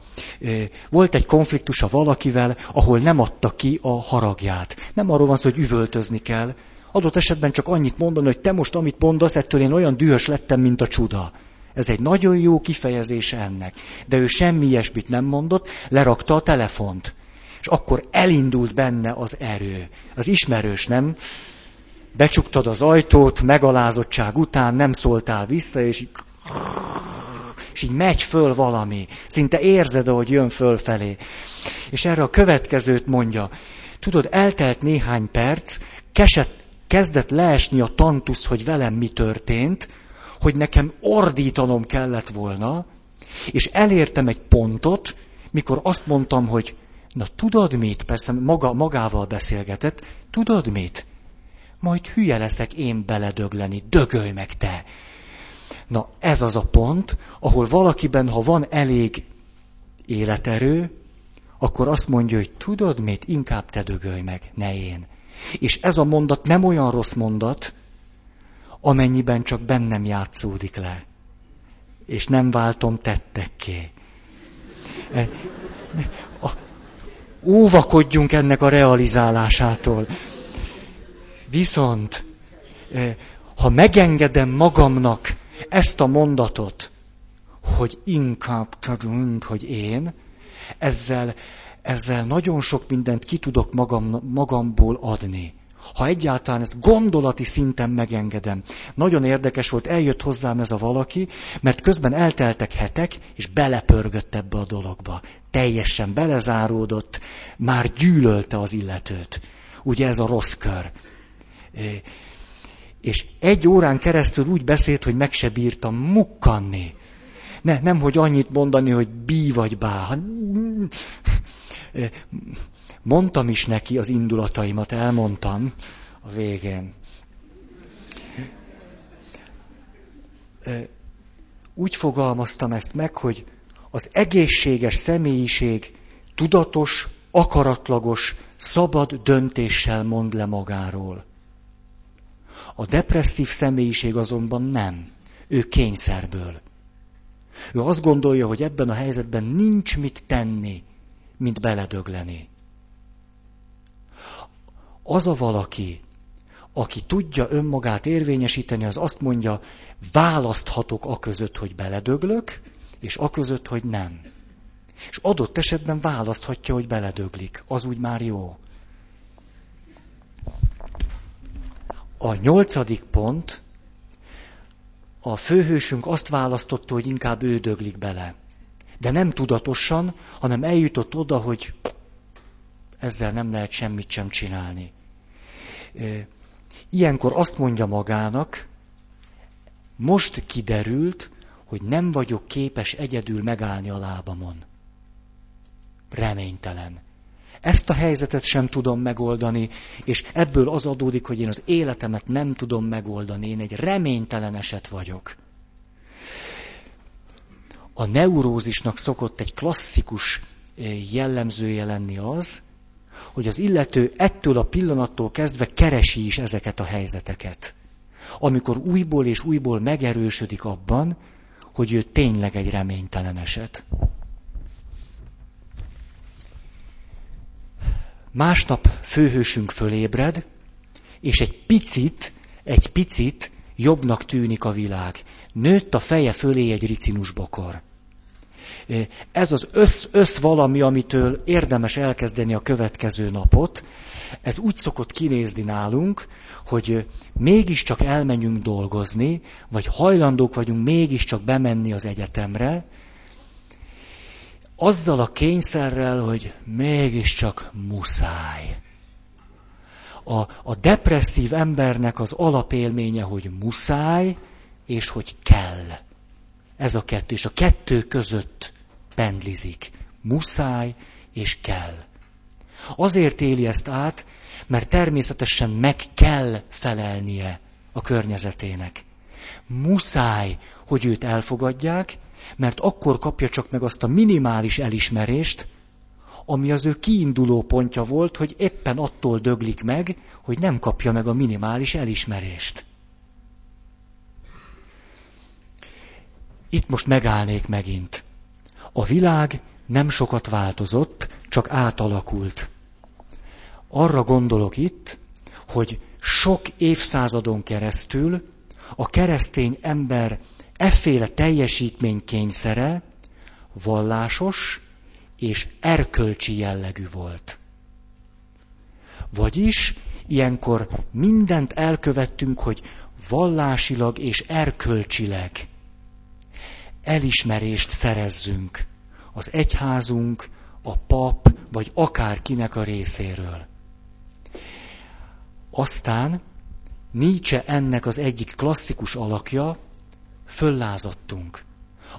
Volt egy konfliktus a valakivel, ahol nem adta ki a haragját. Nem arról van szó, hogy üvöltözni kell. Adott esetben csak annyit mondani, hogy te most amit mondasz, ettől én olyan dühös lettem, mint a csuda. Ez egy nagyon jó kifejezés ennek. De ő semmi ilyesmit nem mondott, lerakta a telefont. És akkor elindult benne az erő. Az ismerős, nem? Becsuktad az ajtót, megalázottság után, nem szóltál vissza, és és így megy föl valami. Szinte érzed, ahogy jön fölfelé. És erre a következőt mondja. Tudod, eltelt néhány perc, keset, kezdett leesni a tantusz, hogy velem mi történt, hogy nekem ordítanom kellett volna, és elértem egy pontot, mikor azt mondtam, hogy na tudod mit, persze maga, magával beszélgetett, tudod mit? Majd hülye leszek én beledögleni, dögölj meg te. Na ez az a pont, ahol valakiben, ha van elég életerő, akkor azt mondja, hogy tudod mit, inkább te dögölj meg, ne én. És ez a mondat nem olyan rossz mondat, amennyiben csak bennem játszódik le. És nem váltom tettekké. Óvakodjunk ennek a realizálásától. Viszont, e, ha megengedem magamnak ezt a mondatot, hogy inkább mint hogy én, ezzel, ezzel nagyon sok mindent ki tudok magam, magamból adni. Ha egyáltalán ezt gondolati szinten megengedem. Nagyon érdekes volt, eljött hozzám ez a valaki, mert közben elteltek hetek, és belepörgött ebbe a dologba. Teljesen belezáródott, már gyűlölte az illetőt. Ugye ez a rossz kör és egy órán keresztül úgy beszélt, hogy meg se bírtam mukkanni. Ne, nem, hogy annyit mondani, hogy bí vagy bá. Mondtam is neki az indulataimat, elmondtam a végén. Úgy fogalmaztam ezt meg, hogy az egészséges személyiség tudatos, akaratlagos, szabad döntéssel mond le magáról. A depresszív személyiség azonban nem. Ő kényszerből. Ő azt gondolja, hogy ebben a helyzetben nincs mit tenni, mint beledögleni. Az a valaki, aki tudja önmagát érvényesíteni, az azt mondja, választhatok a között, hogy beledöglök, és a között, hogy nem. És adott esetben választhatja, hogy beledöglik. Az úgy már jó. A nyolcadik pont, a főhősünk azt választotta, hogy inkább ő döglik bele. De nem tudatosan, hanem eljutott oda, hogy ezzel nem lehet semmit sem csinálni. Ilyenkor azt mondja magának, most kiderült, hogy nem vagyok képes egyedül megállni a lábamon. Reménytelen. Ezt a helyzetet sem tudom megoldani, és ebből az adódik, hogy én az életemet nem tudom megoldani. Én egy reménytelen eset vagyok. A neurózisnak szokott egy klasszikus jellemzője lenni az, hogy az illető ettől a pillanattól kezdve keresi is ezeket a helyzeteket. Amikor újból és újból megerősödik abban, hogy ő tényleg egy reménytelen eset. Másnap főhősünk fölébred, és egy picit, egy picit jobbnak tűnik a világ. Nőtt a feje fölé egy ricinus bokor. Ez az össz, össz valami, amitől érdemes elkezdeni a következő napot, ez úgy szokott kinézni nálunk, hogy mégiscsak elmenjünk dolgozni, vagy hajlandók vagyunk mégiscsak bemenni az egyetemre, azzal a kényszerrel, hogy mégiscsak muszáj. A, a depresszív embernek az alapélménye, hogy muszáj, és hogy kell. Ez a kettő, és a kettő között pendlizik. Muszáj és kell. Azért éli ezt át, mert természetesen meg kell felelnie a környezetének. Muszáj, hogy őt elfogadják, mert akkor kapja csak meg azt a minimális elismerést, ami az ő kiinduló pontja volt, hogy éppen attól döglik meg, hogy nem kapja meg a minimális elismerést. Itt most megállnék megint. A világ nem sokat változott, csak átalakult. Arra gondolok itt, hogy sok évszázadon keresztül a keresztény ember efféle teljesítmény kényszere vallásos és erkölcsi jellegű volt. Vagyis ilyenkor mindent elkövettünk, hogy vallásilag és erkölcsileg elismerést szerezzünk az egyházunk, a pap, vagy akárkinek a részéről. Aztán Nietzsche ennek az egyik klasszikus alakja, föllázadtunk.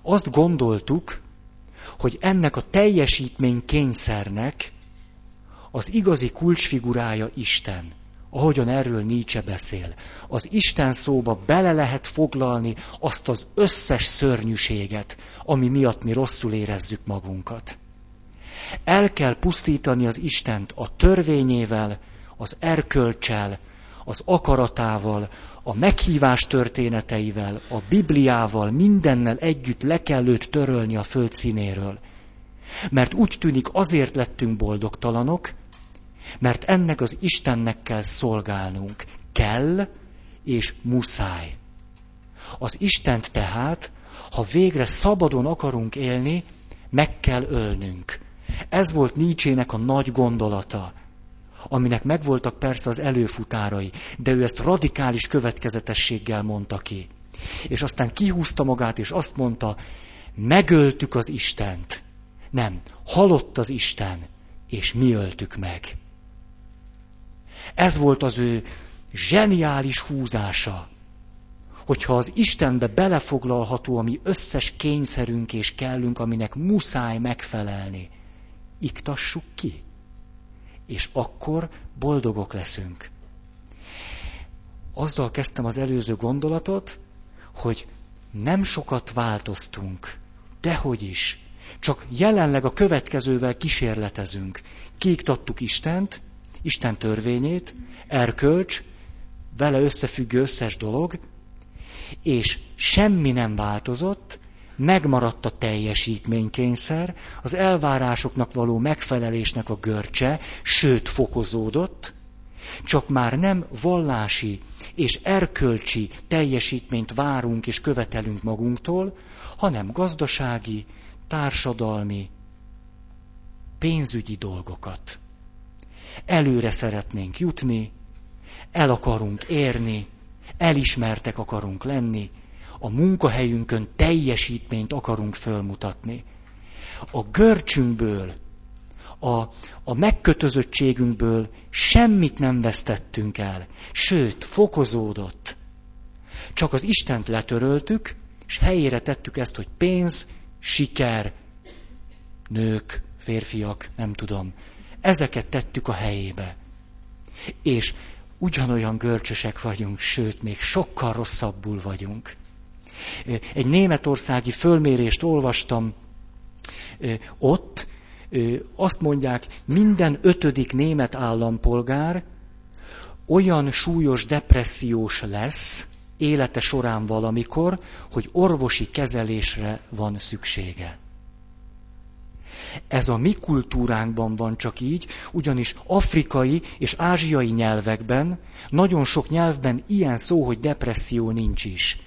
Azt gondoltuk, hogy ennek a teljesítmény kényszernek az igazi kulcsfigurája Isten, ahogyan erről Nietzsche beszél. Az Isten szóba bele lehet foglalni azt az összes szörnyűséget, ami miatt mi rosszul érezzük magunkat. El kell pusztítani az Istent a törvényével, az erkölcsel, az akaratával, a meghívás történeteivel, a Bibliával, mindennel együtt le kell őt törölni a föld színéről. Mert úgy tűnik, azért lettünk boldogtalanok, mert ennek az Istennek kell szolgálnunk. Kell és muszáj. Az Istent tehát, ha végre szabadon akarunk élni, meg kell ölnünk. Ez volt Nietzsének a nagy gondolata aminek megvoltak persze az előfutárai, de ő ezt radikális következetességgel mondta ki. És aztán kihúzta magát, és azt mondta, megöltük az Istent. Nem, halott az Isten, és mi öltük meg. Ez volt az ő zseniális húzása, hogyha az Istenbe belefoglalható a mi összes kényszerünk és kellünk, aminek muszáj megfelelni, iktassuk ki és akkor boldogok leszünk. Azzal kezdtem az előző gondolatot, hogy nem sokat változtunk, dehogy is. Csak jelenleg a következővel kísérletezünk. Kiiktattuk Istent, Isten törvényét, erkölcs, vele összefüggő összes dolog, és semmi nem változott, megmaradt a teljesítménykényszer, az elvárásoknak való megfelelésnek a görcse, sőt fokozódott, csak már nem vallási és erkölcsi teljesítményt várunk és követelünk magunktól, hanem gazdasági, társadalmi, pénzügyi dolgokat. Előre szeretnénk jutni, el akarunk érni, elismertek akarunk lenni, a munkahelyünkön teljesítményt akarunk fölmutatni. A görcsünkből, a, a megkötözöttségünkből semmit nem vesztettünk el. Sőt, fokozódott. Csak az Istent letöröltük, és helyére tettük ezt, hogy pénz, siker, nők, férfiak, nem tudom. Ezeket tettük a helyébe. És ugyanolyan görcsösek vagyunk, sőt, még sokkal rosszabbul vagyunk. Egy németországi fölmérést olvastam, ott azt mondják, minden ötödik német állampolgár olyan súlyos depressziós lesz élete során valamikor, hogy orvosi kezelésre van szüksége. Ez a mi kultúránkban van csak így, ugyanis afrikai és ázsiai nyelvekben, nagyon sok nyelvben ilyen szó, hogy depresszió nincs is.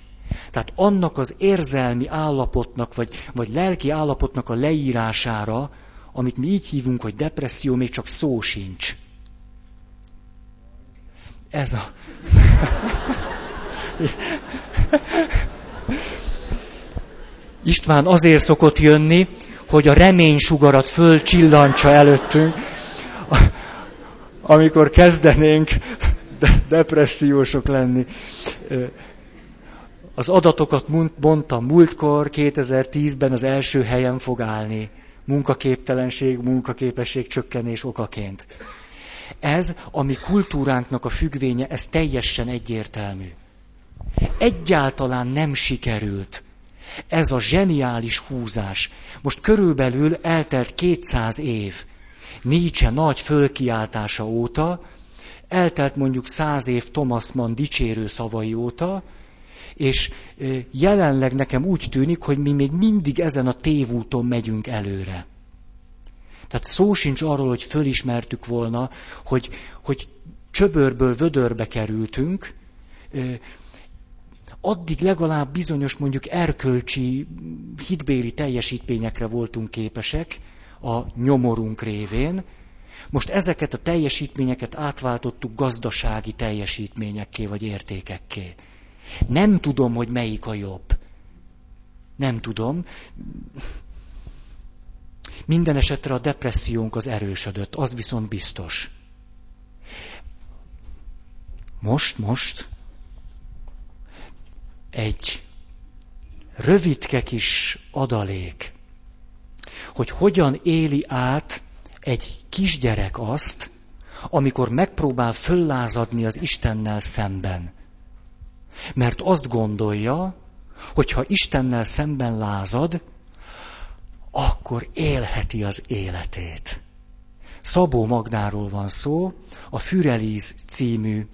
Tehát annak az érzelmi állapotnak, vagy, vagy lelki állapotnak a leírására, amit mi így hívunk, hogy depresszió, még csak szó sincs. Ez a... István azért szokott jönni, hogy a reménysugarat fölcsillantsa előttünk, amikor kezdenénk depressziósok lenni. Az adatokat mondtam múltkor, 2010-ben az első helyen fog állni. Munkaképtelenség, munkaképesség csökkenés okaként. Ez, ami kultúránknak a függvénye, ez teljesen egyértelmű. Egyáltalán nem sikerült ez a zseniális húzás. Most körülbelül eltelt 200 év. Nietzsche nagy fölkiáltása óta, eltelt mondjuk száz év Thomas Mann dicsérő szavai óta, és jelenleg nekem úgy tűnik, hogy mi még mindig ezen a tévúton megyünk előre. Tehát szó sincs arról, hogy fölismertük volna, hogy, hogy csöbörből vödörbe kerültünk, addig legalább bizonyos mondjuk erkölcsi, hitbéri teljesítményekre voltunk képesek a nyomorunk révén. Most ezeket a teljesítményeket átváltottuk gazdasági teljesítményekké vagy értékekké. Nem tudom, hogy melyik a jobb. Nem tudom. Minden esetre a depressziónk az erősödött, az viszont biztos. Most, most egy rövidke kis adalék, hogy hogyan éli át egy kisgyerek azt, amikor megpróbál föllázadni az Istennel szemben. Mert azt gondolja, hogy ha Istennel szemben lázad, akkor élheti az életét. Szabó Magdáról van szó, a Fürelíz című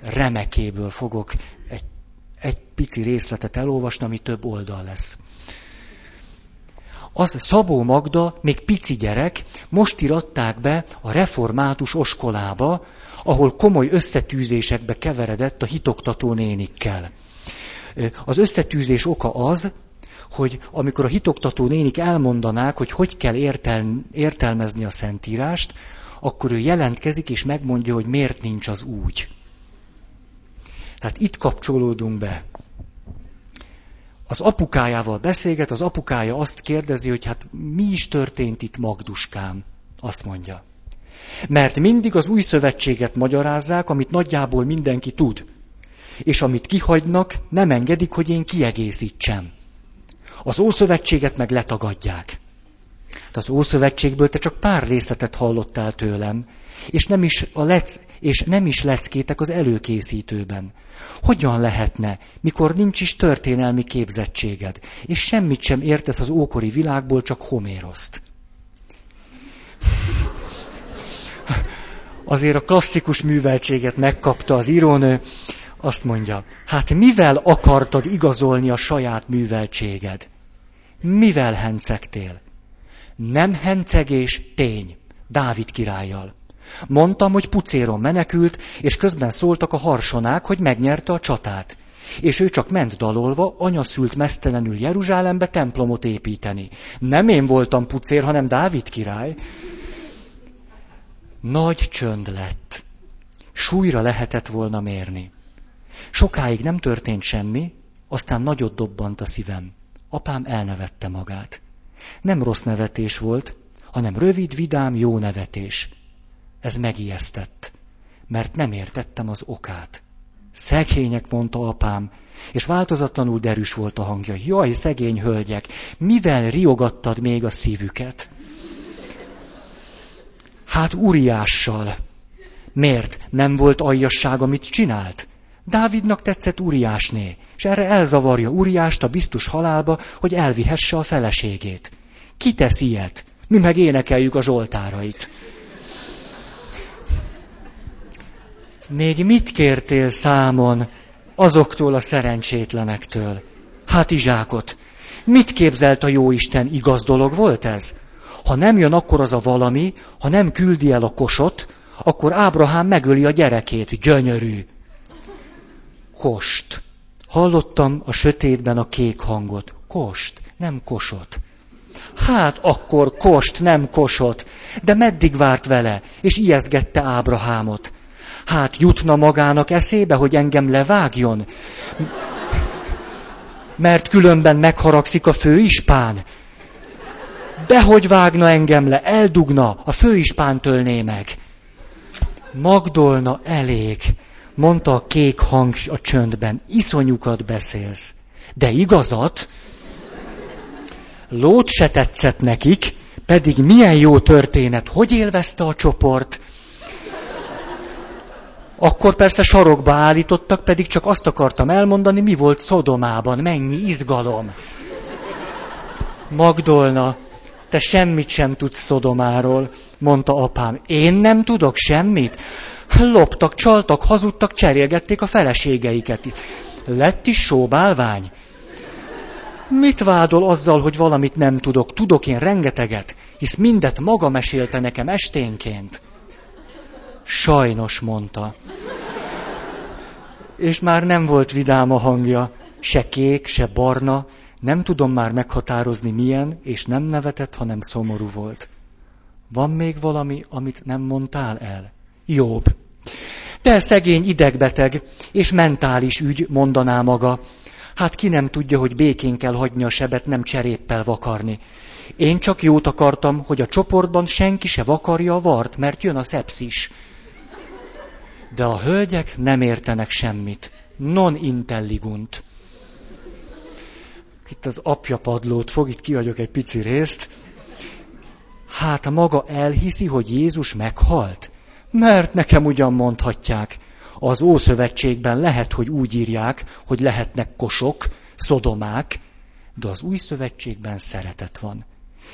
remekéből fogok egy egy pici részletet elolvasni, ami több oldal lesz. Az Szabó Magda, még pici gyerek, most iratták be a református oskolába, ahol komoly összetűzésekbe keveredett a hitoktató nénikkel. Az összetűzés oka az, hogy amikor a hitoktató nénik elmondanák, hogy hogy kell értel, értelmezni a szentírást, akkor ő jelentkezik és megmondja, hogy miért nincs az úgy. Tehát itt kapcsolódunk be. Az apukájával beszélget, az apukája azt kérdezi, hogy hát mi is történt itt Magduskám. Azt mondja. Mert mindig az új szövetséget magyarázzák, amit nagyjából mindenki tud. És amit kihagynak, nem engedik, hogy én kiegészítsem. Az Ószövetséget meg letagadják. De az Ószövetségből te csak pár részletet hallottál tőlem, és nem is, a lec, és nem is leckétek az előkészítőben. Hogyan lehetne, mikor nincs is történelmi képzettséged, és semmit sem értesz az ókori világból, csak Homéroszt? Azért a klasszikus műveltséget megkapta az írónő, azt mondja, hát mivel akartad igazolni a saját műveltséged? Mivel hencegtél? Nem hencegés, tény. Dávid királlyal. Mondtam, hogy pucéron menekült, és közben szóltak a harsonák, hogy megnyerte a csatát. És ő csak ment dalolva, anya szült mesztelenül Jeruzsálembe templomot építeni. Nem én voltam pucér, hanem Dávid király. Nagy csönd lett. Súlyra lehetett volna mérni. Sokáig nem történt semmi, aztán nagyot dobbant a szívem. Apám elnevette magát. Nem rossz nevetés volt, hanem rövid, vidám, jó nevetés. Ez megijesztett, mert nem értettem az okát. Szegények, mondta apám, és változatlanul derűs volt a hangja. Jaj, szegény hölgyek, mivel riogattad még a szívüket? Hát Uriással. Miért? Nem volt aljasság, amit csinált? Dávidnak tetszett Uriásné, és erre elzavarja Uriást a biztos halálba, hogy elvihesse a feleségét. Ki tesz ilyet? Mi meg énekeljük a zsoltárait. Még mit kértél számon azoktól a szerencsétlenektől? Hát izsákot. Mit képzelt a jóisten, igaz dolog volt ez? Ha nem jön akkor az a valami, ha nem küldi el a kosot, akkor Ábrahám megöli a gyerekét, gyönyörű. Kost. Hallottam a sötétben a kék hangot. Kost, nem kosot. Hát akkor kost, nem kosot. De meddig várt vele, és ijesztgette Ábrahámot. Hát jutna magának eszébe, hogy engem levágjon? Mert különben megharagszik a főispán. Dehogy vágna engem le, eldugna, a főispán tölné meg. Magdolna elég, mondta a kék hang a csöndben, iszonyukat beszélsz. De igazat? Lót se tetszett nekik, pedig milyen jó történet, hogy élvezte a csoport. Akkor persze sarokba állítottak, pedig csak azt akartam elmondani, mi volt Szodomában, mennyi izgalom. Magdolna, te semmit sem tudsz Szodomáról, mondta apám. Én nem tudok semmit? Loptak, csaltak, hazudtak, cserélgették a feleségeiket. Lett is sóbálvány. Mit vádol azzal, hogy valamit nem tudok? Tudok én rengeteget, hisz mindet maga mesélte nekem esténként. Sajnos, mondta. És már nem volt vidám a hangja, se kék, se barna, nem tudom már meghatározni milyen, és nem nevetett, hanem szomorú volt. Van még valami, amit nem mondtál el? Jobb. De szegény idegbeteg, és mentális ügy, mondaná maga. Hát ki nem tudja, hogy békén kell hagyni a sebet, nem cseréppel vakarni. Én csak jót akartam, hogy a csoportban senki se vakarja a vart, mert jön a szepszis. De a hölgyek nem értenek semmit. Non intelligunt. Itt az apja padlót fog, itt kiadjuk egy pici részt. Hát maga elhiszi, hogy Jézus meghalt? Mert nekem ugyan mondhatják. Az Ószövetségben lehet, hogy úgy írják, hogy lehetnek kosok, szodomák, de az Új Szövetségben szeretet van.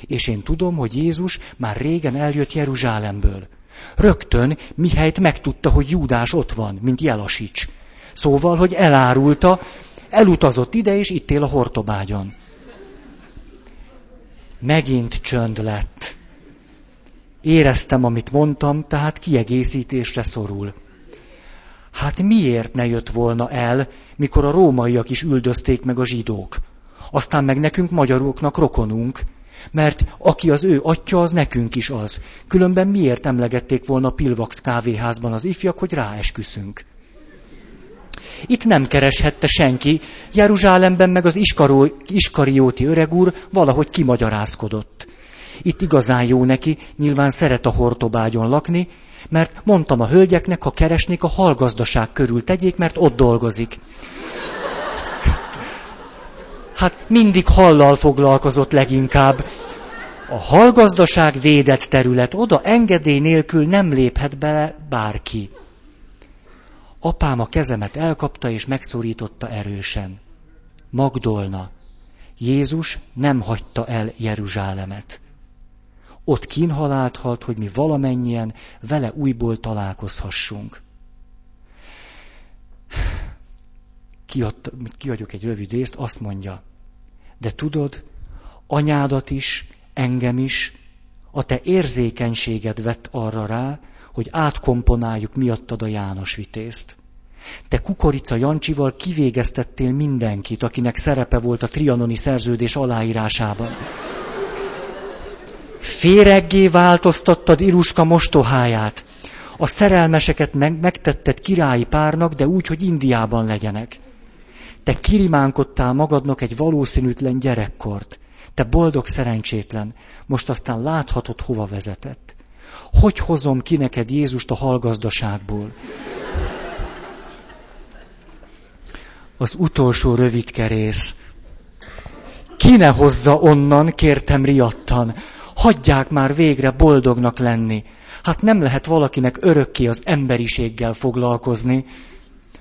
És én tudom, hogy Jézus már régen eljött Jeruzsálemből. Rögtön mihelyt megtudta, hogy Júdás ott van, mint Jelasics. Szóval, hogy elárulta, elutazott ide, és itt él a hortobágyon. Megint csönd lett. Éreztem, amit mondtam, tehát kiegészítésre szorul. Hát miért ne jött volna el, mikor a rómaiak is üldözték meg a zsidók? Aztán meg nekünk magyaroknak rokonunk, mert aki az ő atya, az nekünk is az. Különben miért emlegették volna a Pilvax kávéházban az ifjak, hogy ráesküszünk? Itt nem kereshette senki, Jeruzsálemben meg az iskarióti öreg úr valahogy kimagyarázkodott. Itt igazán jó neki, nyilván szeret a hortobágyon lakni, mert mondtam a hölgyeknek, ha keresnék, a halgazdaság körül tegyék, mert ott dolgozik. Hát mindig hallal foglalkozott leginkább. A halgazdaság védett terület, oda engedély nélkül nem léphet bele bárki. Apám a kezemet elkapta és megszorította erősen. Magdolna. Jézus nem hagyta el Jeruzsálemet. Ott kínhalált halt, hogy mi valamennyien vele újból találkozhassunk. Kiad, kiadjuk egy rövid részt, azt mondja, de tudod, anyádat is, engem is, a te érzékenységed vett arra rá, hogy átkomponáljuk miattad a János vitézt. Te Kukorica Jancsival kivégeztettél mindenkit, akinek szerepe volt a trianoni szerződés aláírásában. Féreggé változtattad Iruska mostoháját. A szerelmeseket meg, megtetted királyi párnak, de úgy, hogy Indiában legyenek. Te kirimánkodtál magadnak egy valószínűtlen gyerekkort. Te boldog szerencsétlen, most aztán láthatod, hova vezetett. Hogy hozom ki neked Jézust a hallgazdaságból? Az utolsó rövid rész. Ki ne hozza onnan, kértem riadtan. Hagyják már végre boldognak lenni. Hát nem lehet valakinek örökké az emberiséggel foglalkozni.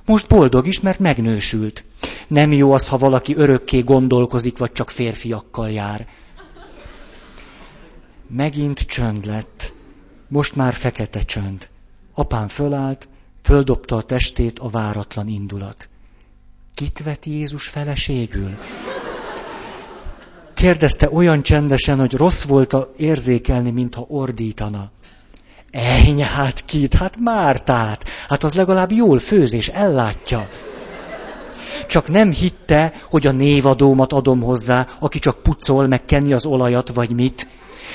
Most boldog is, mert megnősült. Nem jó az, ha valaki örökké gondolkozik, vagy csak férfiakkal jár. Megint csönd lett. Most már fekete csönd. Apám fölállt, földobta a testét a váratlan indulat. Kit vett Jézus feleségül? Kérdezte olyan csendesen, hogy rossz volt a érzékelni, mintha ordítana. Ejny, hát kit? Hát Mártát. Hát az legalább jól főz és ellátja. Csak nem hitte, hogy a névadómat adom hozzá, aki csak pucol, meg kenni az olajat, vagy mit.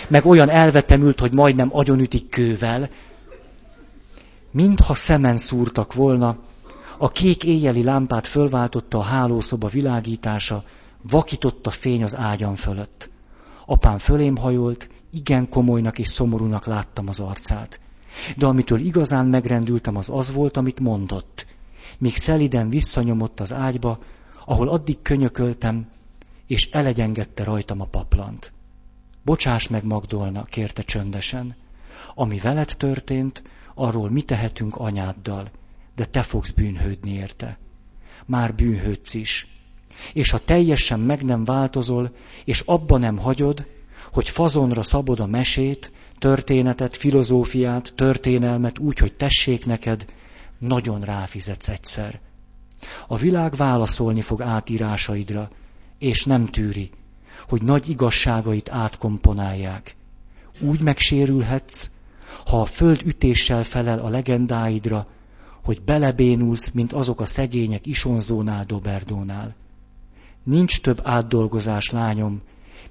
Meg olyan elvetemült, hogy majdnem agyonütik kővel. Mintha szemen szúrtak volna, a kék éjjeli lámpát fölváltotta a hálószoba világítása, vakított a fény az ágyam fölött. Apám fölém hajolt, igen komolynak és szomorúnak láttam az arcát. De amitől igazán megrendültem, az az volt, amit mondott. Míg szeliden visszanyomott az ágyba, ahol addig könyököltem, és elegyengette rajtam a paplant. Bocsáss meg, Magdolna, kérte csöndesen. Ami veled történt, arról mi tehetünk anyáddal, de te fogsz bűnhődni érte. Már bűnhődsz is. És ha teljesen meg nem változol, és abba nem hagyod, hogy fazonra szabod a mesét, történetet, filozófiát, történelmet úgy, hogy tessék neked, nagyon ráfizetsz egyszer. A világ válaszolni fog átírásaidra, és nem tűri, hogy nagy igazságait átkomponálják. Úgy megsérülhetsz, ha a föld ütéssel felel a legendáidra, hogy belebénulsz, mint azok a szegények Isonzónál, Doberdónál. Nincs több átdolgozás, lányom,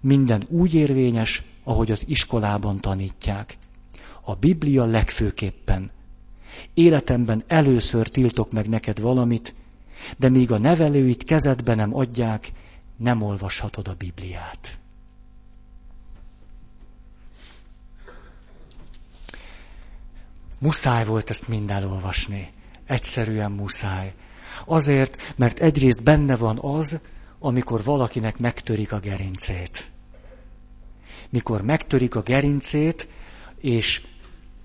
minden úgy érvényes, ahogy az iskolában tanítják. A Biblia legfőképpen. Életemben először tiltok meg neked valamit, de míg a nevelőit kezedbe nem adják, nem olvashatod a Bibliát. Muszáj volt ezt mind elolvasni. Egyszerűen muszáj. Azért, mert egyrészt benne van az, amikor valakinek megtörik a gerincét. Mikor megtörik a gerincét, és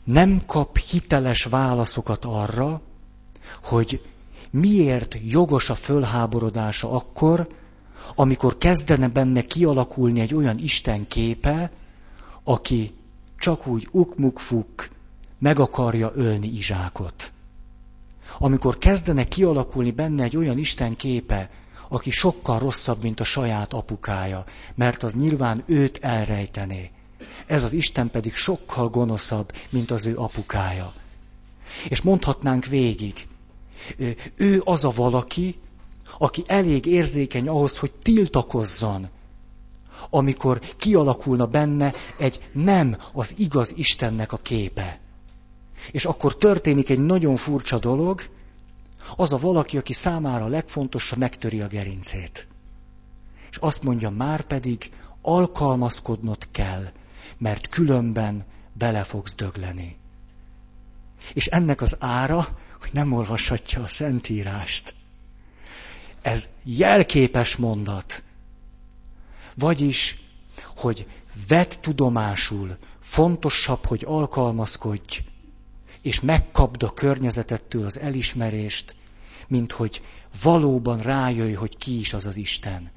nem kap hiteles válaszokat arra, hogy miért jogos a fölháborodása akkor, amikor kezdene benne kialakulni egy olyan Isten képe, aki csak úgy ukmukfuk meg akarja ölni Izsákot. Amikor kezdene kialakulni benne egy olyan Isten képe, aki sokkal rosszabb, mint a saját apukája, mert az nyilván őt elrejtené. Ez az Isten pedig sokkal gonoszabb, mint az ő apukája. És mondhatnánk végig, ő az a valaki, aki elég érzékeny ahhoz, hogy tiltakozzon, amikor kialakulna benne egy nem az igaz Istennek a képe. És akkor történik egy nagyon furcsa dolog, az a valaki, aki számára a legfontosabb, megtöri a gerincét. És azt mondja, már pedig alkalmazkodnod kell, mert különben bele fogsz dögleni. És ennek az ára, hogy nem olvashatja a Szentírást. Ez jelképes mondat. Vagyis, hogy vett tudomásul, fontosabb, hogy alkalmazkodj, és megkapd a környezetettől az elismerést, mint hogy valóban rájöjj, hogy ki is az az Isten.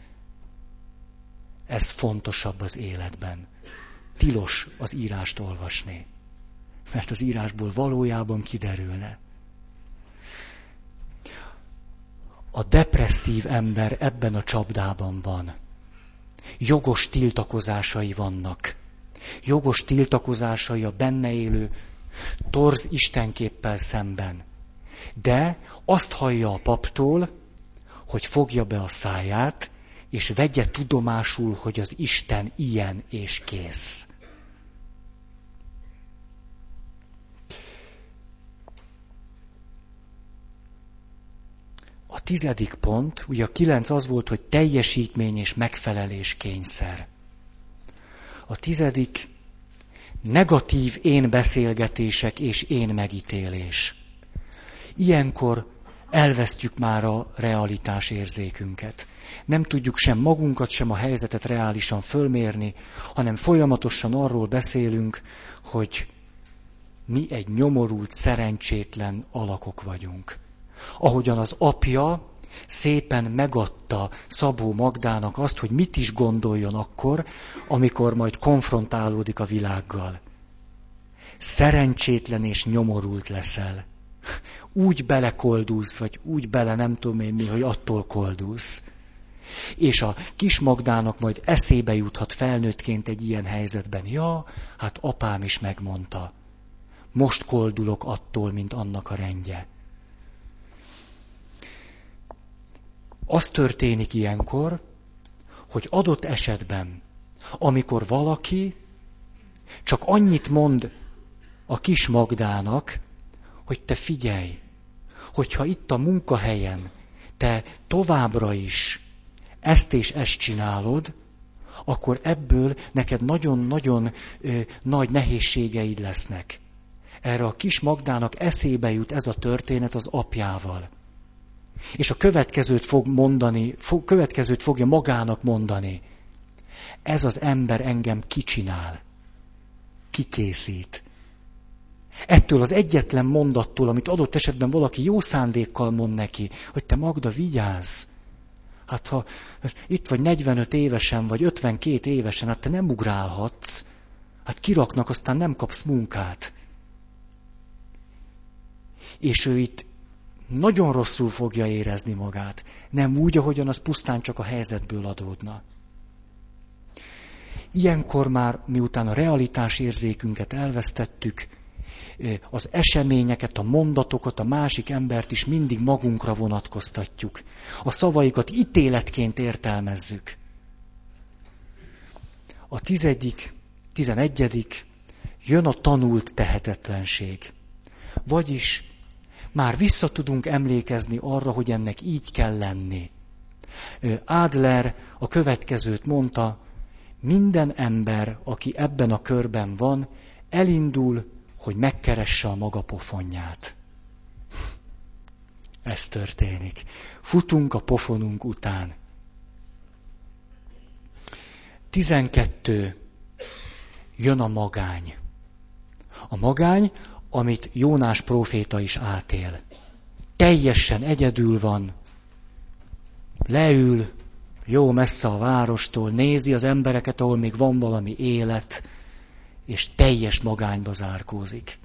Ez fontosabb az életben. Tilos az írást olvasni, mert az írásból valójában kiderülne. A depresszív ember ebben a csapdában van. Jogos tiltakozásai vannak. Jogos tiltakozásai a benne élő torz istenképpel szemben. De azt hallja a paptól, hogy fogja be a száját, és vegye tudomásul, hogy az Isten ilyen és kész. A tizedik pont, ugye a kilenc az volt, hogy teljesítmény és megfelelés kényszer. A tizedik, negatív én beszélgetések és én megítélés. Ilyenkor elvesztjük már a realitás érzékünket. Nem tudjuk sem magunkat, sem a helyzetet reálisan fölmérni, hanem folyamatosan arról beszélünk, hogy mi egy nyomorult, szerencsétlen alakok vagyunk. Ahogyan az apja szépen megadta Szabó Magdának azt, hogy mit is gondoljon akkor, amikor majd konfrontálódik a világgal. Szerencsétlen és nyomorult leszel. Úgy belekoldulsz, vagy úgy bele nem tudom én mi, hogy attól koldulsz. És a kis Magdának majd eszébe juthat felnőttként egy ilyen helyzetben. Ja, hát apám is megmondta. Most koldulok attól, mint annak a rendje. Az történik ilyenkor, hogy adott esetben, amikor valaki csak annyit mond a kis Magdának, hogy te figyelj, hogyha itt a munkahelyen te továbbra is ezt és ezt csinálod, akkor ebből neked nagyon-nagyon nagy nehézségeid lesznek. Erre a kis Magdának eszébe jut ez a történet az apjával. És a következőt fog mondani, fog, következőt fogja magának mondani. Ez az ember engem kicsinál, kikészít. Ettől az egyetlen mondattól, amit adott esetben valaki jó szándékkal mond neki, hogy te Magda, vigyázz! Hát ha itt vagy 45 évesen, vagy 52 évesen, hát te nem ugrálhatsz. Hát kiraknak, aztán nem kapsz munkát. És ő itt nagyon rosszul fogja érezni magát. Nem úgy, ahogyan az pusztán csak a helyzetből adódna. Ilyenkor már, miután a realitás érzékünket elvesztettük, az eseményeket, a mondatokat, a másik embert is mindig magunkra vonatkoztatjuk. A szavaikat ítéletként értelmezzük. A tizedik, tizenegyedik, jön a tanult tehetetlenség. Vagyis már vissza tudunk emlékezni arra, hogy ennek így kell lenni. Adler a következőt mondta, minden ember, aki ebben a körben van, elindul, hogy megkeresse a maga pofonját. Ez történik. Futunk a pofonunk után. 12. Jön a magány. A magány amit Jónás próféta is átél. Teljesen egyedül van, leül, jó messze a várostól, nézi az embereket, ahol még van valami élet, és teljes magányba zárkózik.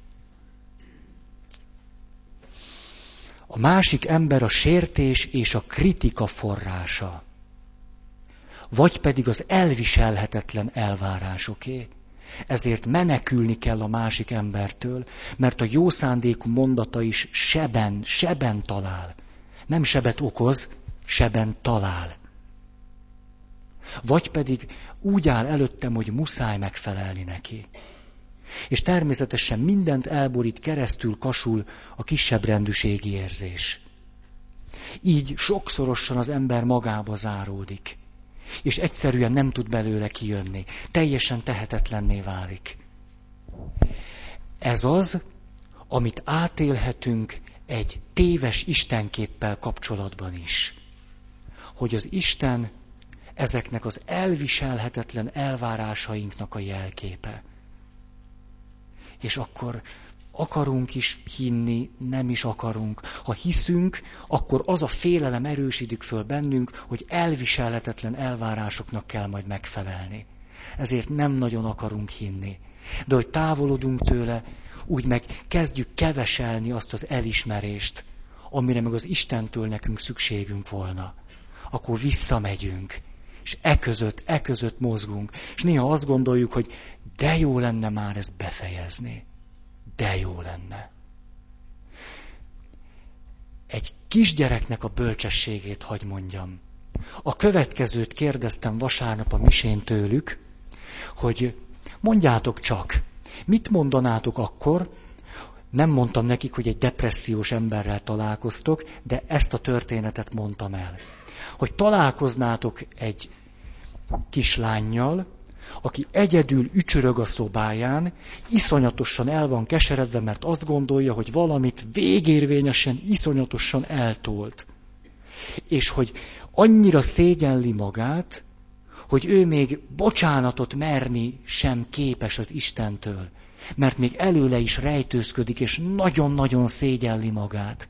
A másik ember a sértés és a kritika forrása, vagy pedig az elviselhetetlen elvárásoké. Ezért menekülni kell a másik embertől, mert a jó szándékú mondata is seben, seben talál. Nem sebet okoz, seben talál. Vagy pedig úgy áll előttem, hogy muszáj megfelelni neki. És természetesen mindent elborít, keresztül kasul a kisebb rendűségi érzés. Így sokszorosan az ember magába záródik és egyszerűen nem tud belőle kijönni. Teljesen tehetetlenné válik. Ez az, amit átélhetünk egy téves Istenképpel kapcsolatban is. Hogy az Isten ezeknek az elviselhetetlen elvárásainknak a jelképe. És akkor akarunk is hinni, nem is akarunk. Ha hiszünk, akkor az a félelem erősítik föl bennünk, hogy elviselhetetlen elvárásoknak kell majd megfelelni. Ezért nem nagyon akarunk hinni. De hogy távolodunk tőle, úgy meg kezdjük keveselni azt az elismerést, amire meg az Istentől nekünk szükségünk volna. Akkor visszamegyünk, és e között, e között mozgunk. És néha azt gondoljuk, hogy de jó lenne már ezt befejezni de jó lenne. Egy kisgyereknek a bölcsességét hagy mondjam. A következőt kérdeztem vasárnap a misén tőlük, hogy mondjátok csak, mit mondanátok akkor, nem mondtam nekik, hogy egy depressziós emberrel találkoztok, de ezt a történetet mondtam el. Hogy találkoznátok egy kislányjal, aki egyedül ücsörög a szobáján, iszonyatosan el van keseredve, mert azt gondolja, hogy valamit végérvényesen, iszonyatosan eltolt. És hogy annyira szégyenli magát, hogy ő még bocsánatot merni sem képes az Istentől, mert még előle is rejtőzködik, és nagyon-nagyon szégyelli magát.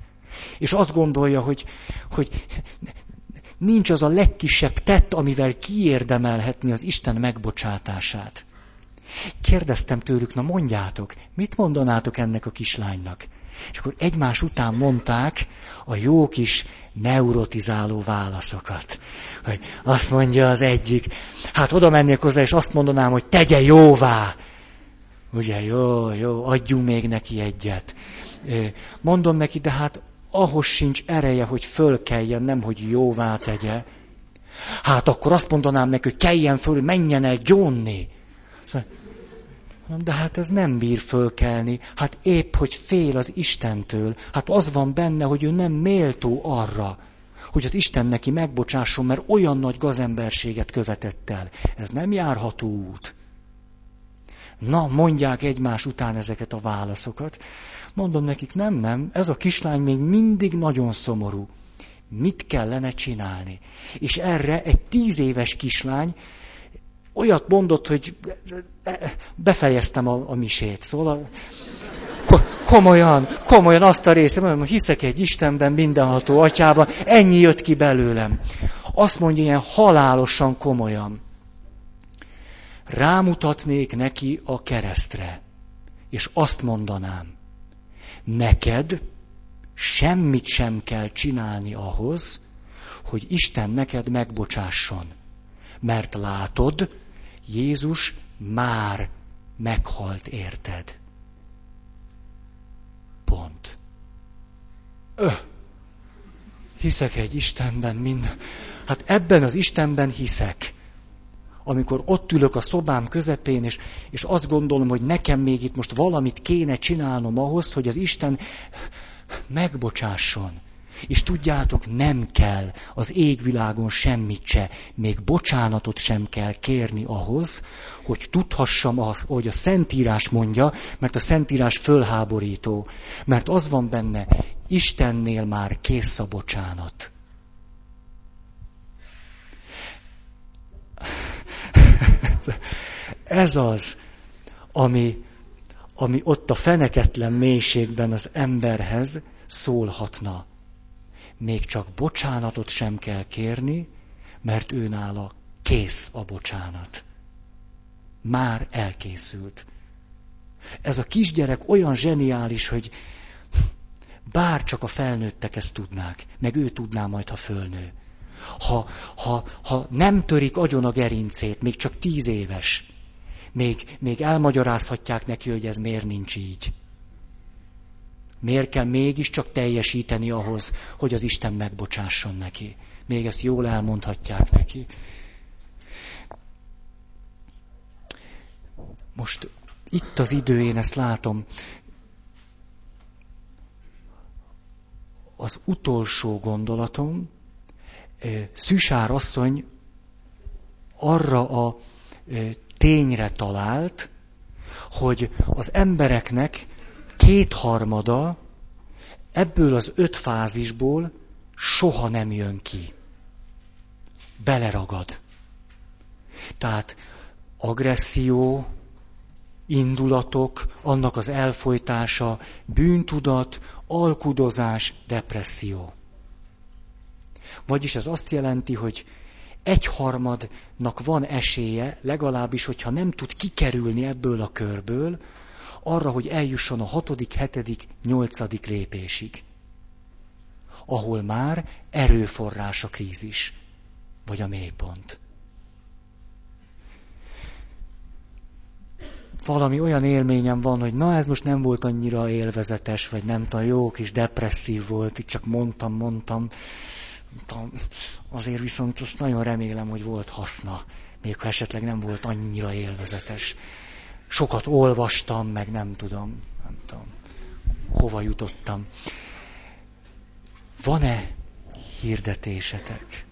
És azt gondolja, hogy, hogy nincs az a legkisebb tett, amivel kiérdemelhetni az Isten megbocsátását. Kérdeztem tőlük, na mondjátok, mit mondanátok ennek a kislánynak? És akkor egymás után mondták a jó kis neurotizáló válaszokat. Hogy azt mondja az egyik, hát oda mennék hozzá, és azt mondanám, hogy tegye jóvá. Ugye, jó, jó, adjunk még neki egyet. Mondom neki, de hát ahhoz sincs ereje, hogy fölkeljen, nem, hogy jóvá tegye. Hát akkor azt mondanám neki, hogy keljen föl, menjen el gyónni. De hát ez nem bír fölkelni. Hát épp, hogy fél az Istentől. Hát az van benne, hogy ő nem méltó arra, hogy az Isten neki megbocsásson, mert olyan nagy gazemberséget követett el. Ez nem járható út. Na, mondják egymás után ezeket a válaszokat. Mondom nekik, nem, nem, ez a kislány még mindig nagyon szomorú. Mit kellene csinálni? És erre egy tíz éves kislány olyat mondott, hogy befejeztem a, a misét. Szóval komolyan, komolyan azt a részem, mondom, hiszek egy Istenben, mindenható atyában, ennyi jött ki belőlem. Azt mondja ilyen halálosan komolyan. Rámutatnék neki a keresztre, és azt mondanám, neked semmit sem kell csinálni ahhoz, hogy Isten neked megbocsásson. Mert látod, Jézus már meghalt érted. Pont. Ö, hiszek egy Istenben mind. Hát ebben az Istenben hiszek. Amikor ott ülök a szobám közepén, és, és azt gondolom, hogy nekem még itt most valamit kéne csinálnom ahhoz, hogy az Isten megbocsásson. És tudjátok, nem kell az égvilágon semmit se, még bocsánatot sem kell kérni ahhoz, hogy tudhassam azt, hogy a Szentírás mondja, mert a Szentírás fölháborító, mert az van benne, Istennél már kész a bocsánat. Ez az, ami, ami ott a feneketlen mélységben az emberhez szólhatna még csak bocsánatot sem kell kérni, mert ő nála kész a bocsánat. Már elkészült. Ez a kisgyerek olyan zseniális, hogy bár csak a felnőttek ezt tudnák, meg ő tudná majd, ha fölnő. Ha, ha, ha nem törik agyon a gerincét, még csak tíz éves, még, még elmagyarázhatják neki, hogy ez miért nincs így. Miért kell mégiscsak teljesíteni ahhoz, hogy az Isten megbocsásson neki? Még ezt jól elmondhatják neki. Most itt az idő, én ezt látom. Az utolsó gondolatom, Szűsár asszony arra a tényre talált, hogy az embereknek kétharmada ebből az öt fázisból soha nem jön ki. Beleragad. Tehát agresszió, indulatok, annak az elfolytása, bűntudat, alkudozás, depresszió. Vagyis ez azt jelenti, hogy egyharmadnak van esélye, legalábbis, hogyha nem tud kikerülni ebből a körből, arra, hogy eljusson a hatodik, hetedik, nyolcadik lépésig, ahol már erőforrás a krízis, vagy a mélypont. Valami olyan élményem van, hogy na ez most nem volt annyira élvezetes, vagy nem tudom, jó kis depresszív volt, itt csak mondtam, mondtam. Azért viszont azt nagyon remélem, hogy volt haszna, még ha esetleg nem volt annyira élvezetes sokat olvastam, meg nem tudom, nem tudom, hova jutottam. Van-e hirdetésetek?